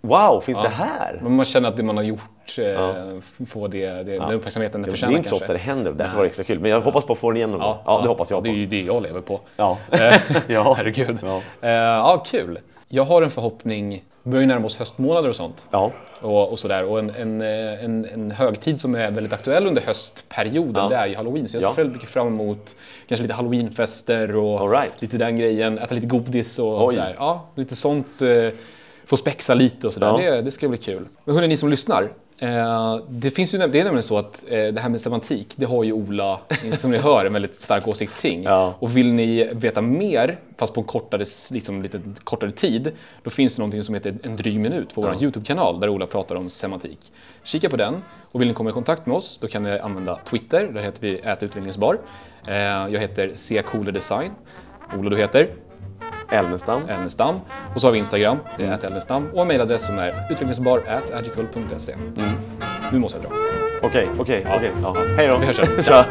Wow, finns det här? Men man känner att det man har gjort eh, får det, det, den uppmärksamheten det Det förtjänar är inte så ofta det händer, därför var det extra kul. Men jag hoppas på att få den igen någon gång. Ja, Ja, det hoppas jag Det är på. ju det jag lever på. Ja. Eh, Ja. Herregud. Ja. Eh, ja, kul. Jag har en förhoppning, vi börjar ju närma oss höstmånader och sånt. Ja, Och, och sådär. Och en, en, en, en högtid som är väldigt aktuell under höstperioden, Ja. det är ju halloween. Så jag ser Ja. väldigt mycket fram emot kanske lite halloweenfester och right. lite den grejen. Äta lite godis och Oj. sådär. Ja, lite sånt. Eh, få spexa lite och sådär. Ja. Det, det ska bli kul. Men hörni, ni som lyssnar. Eh, det, finns ju, det är nämligen så att eh, det här med semantik, det har ju Ola, som ni hör, en väldigt stark åsikt kring. Ja. Och vill ni veta mer, fast på en kortare, liksom, lite kortare tid, då finns det någonting som heter En dryg minut på vår YouTube-kanal där Ola pratar om semantik. Kika på den. Och vill ni komma i kontakt med oss, då kan ni använda Twitter, där heter vi ätutbildningsbar. Eh, jag heter C. Cooler Design. Ola, du heter? Elnestam. Elnestam. Och så har vi Instagram, det är mm. Elnestam. Och en mejladress som är utvecklingsbar.agicul.se. Nu måste jag dra. Okej, okej, okej. Hej då. Vi hörs sen.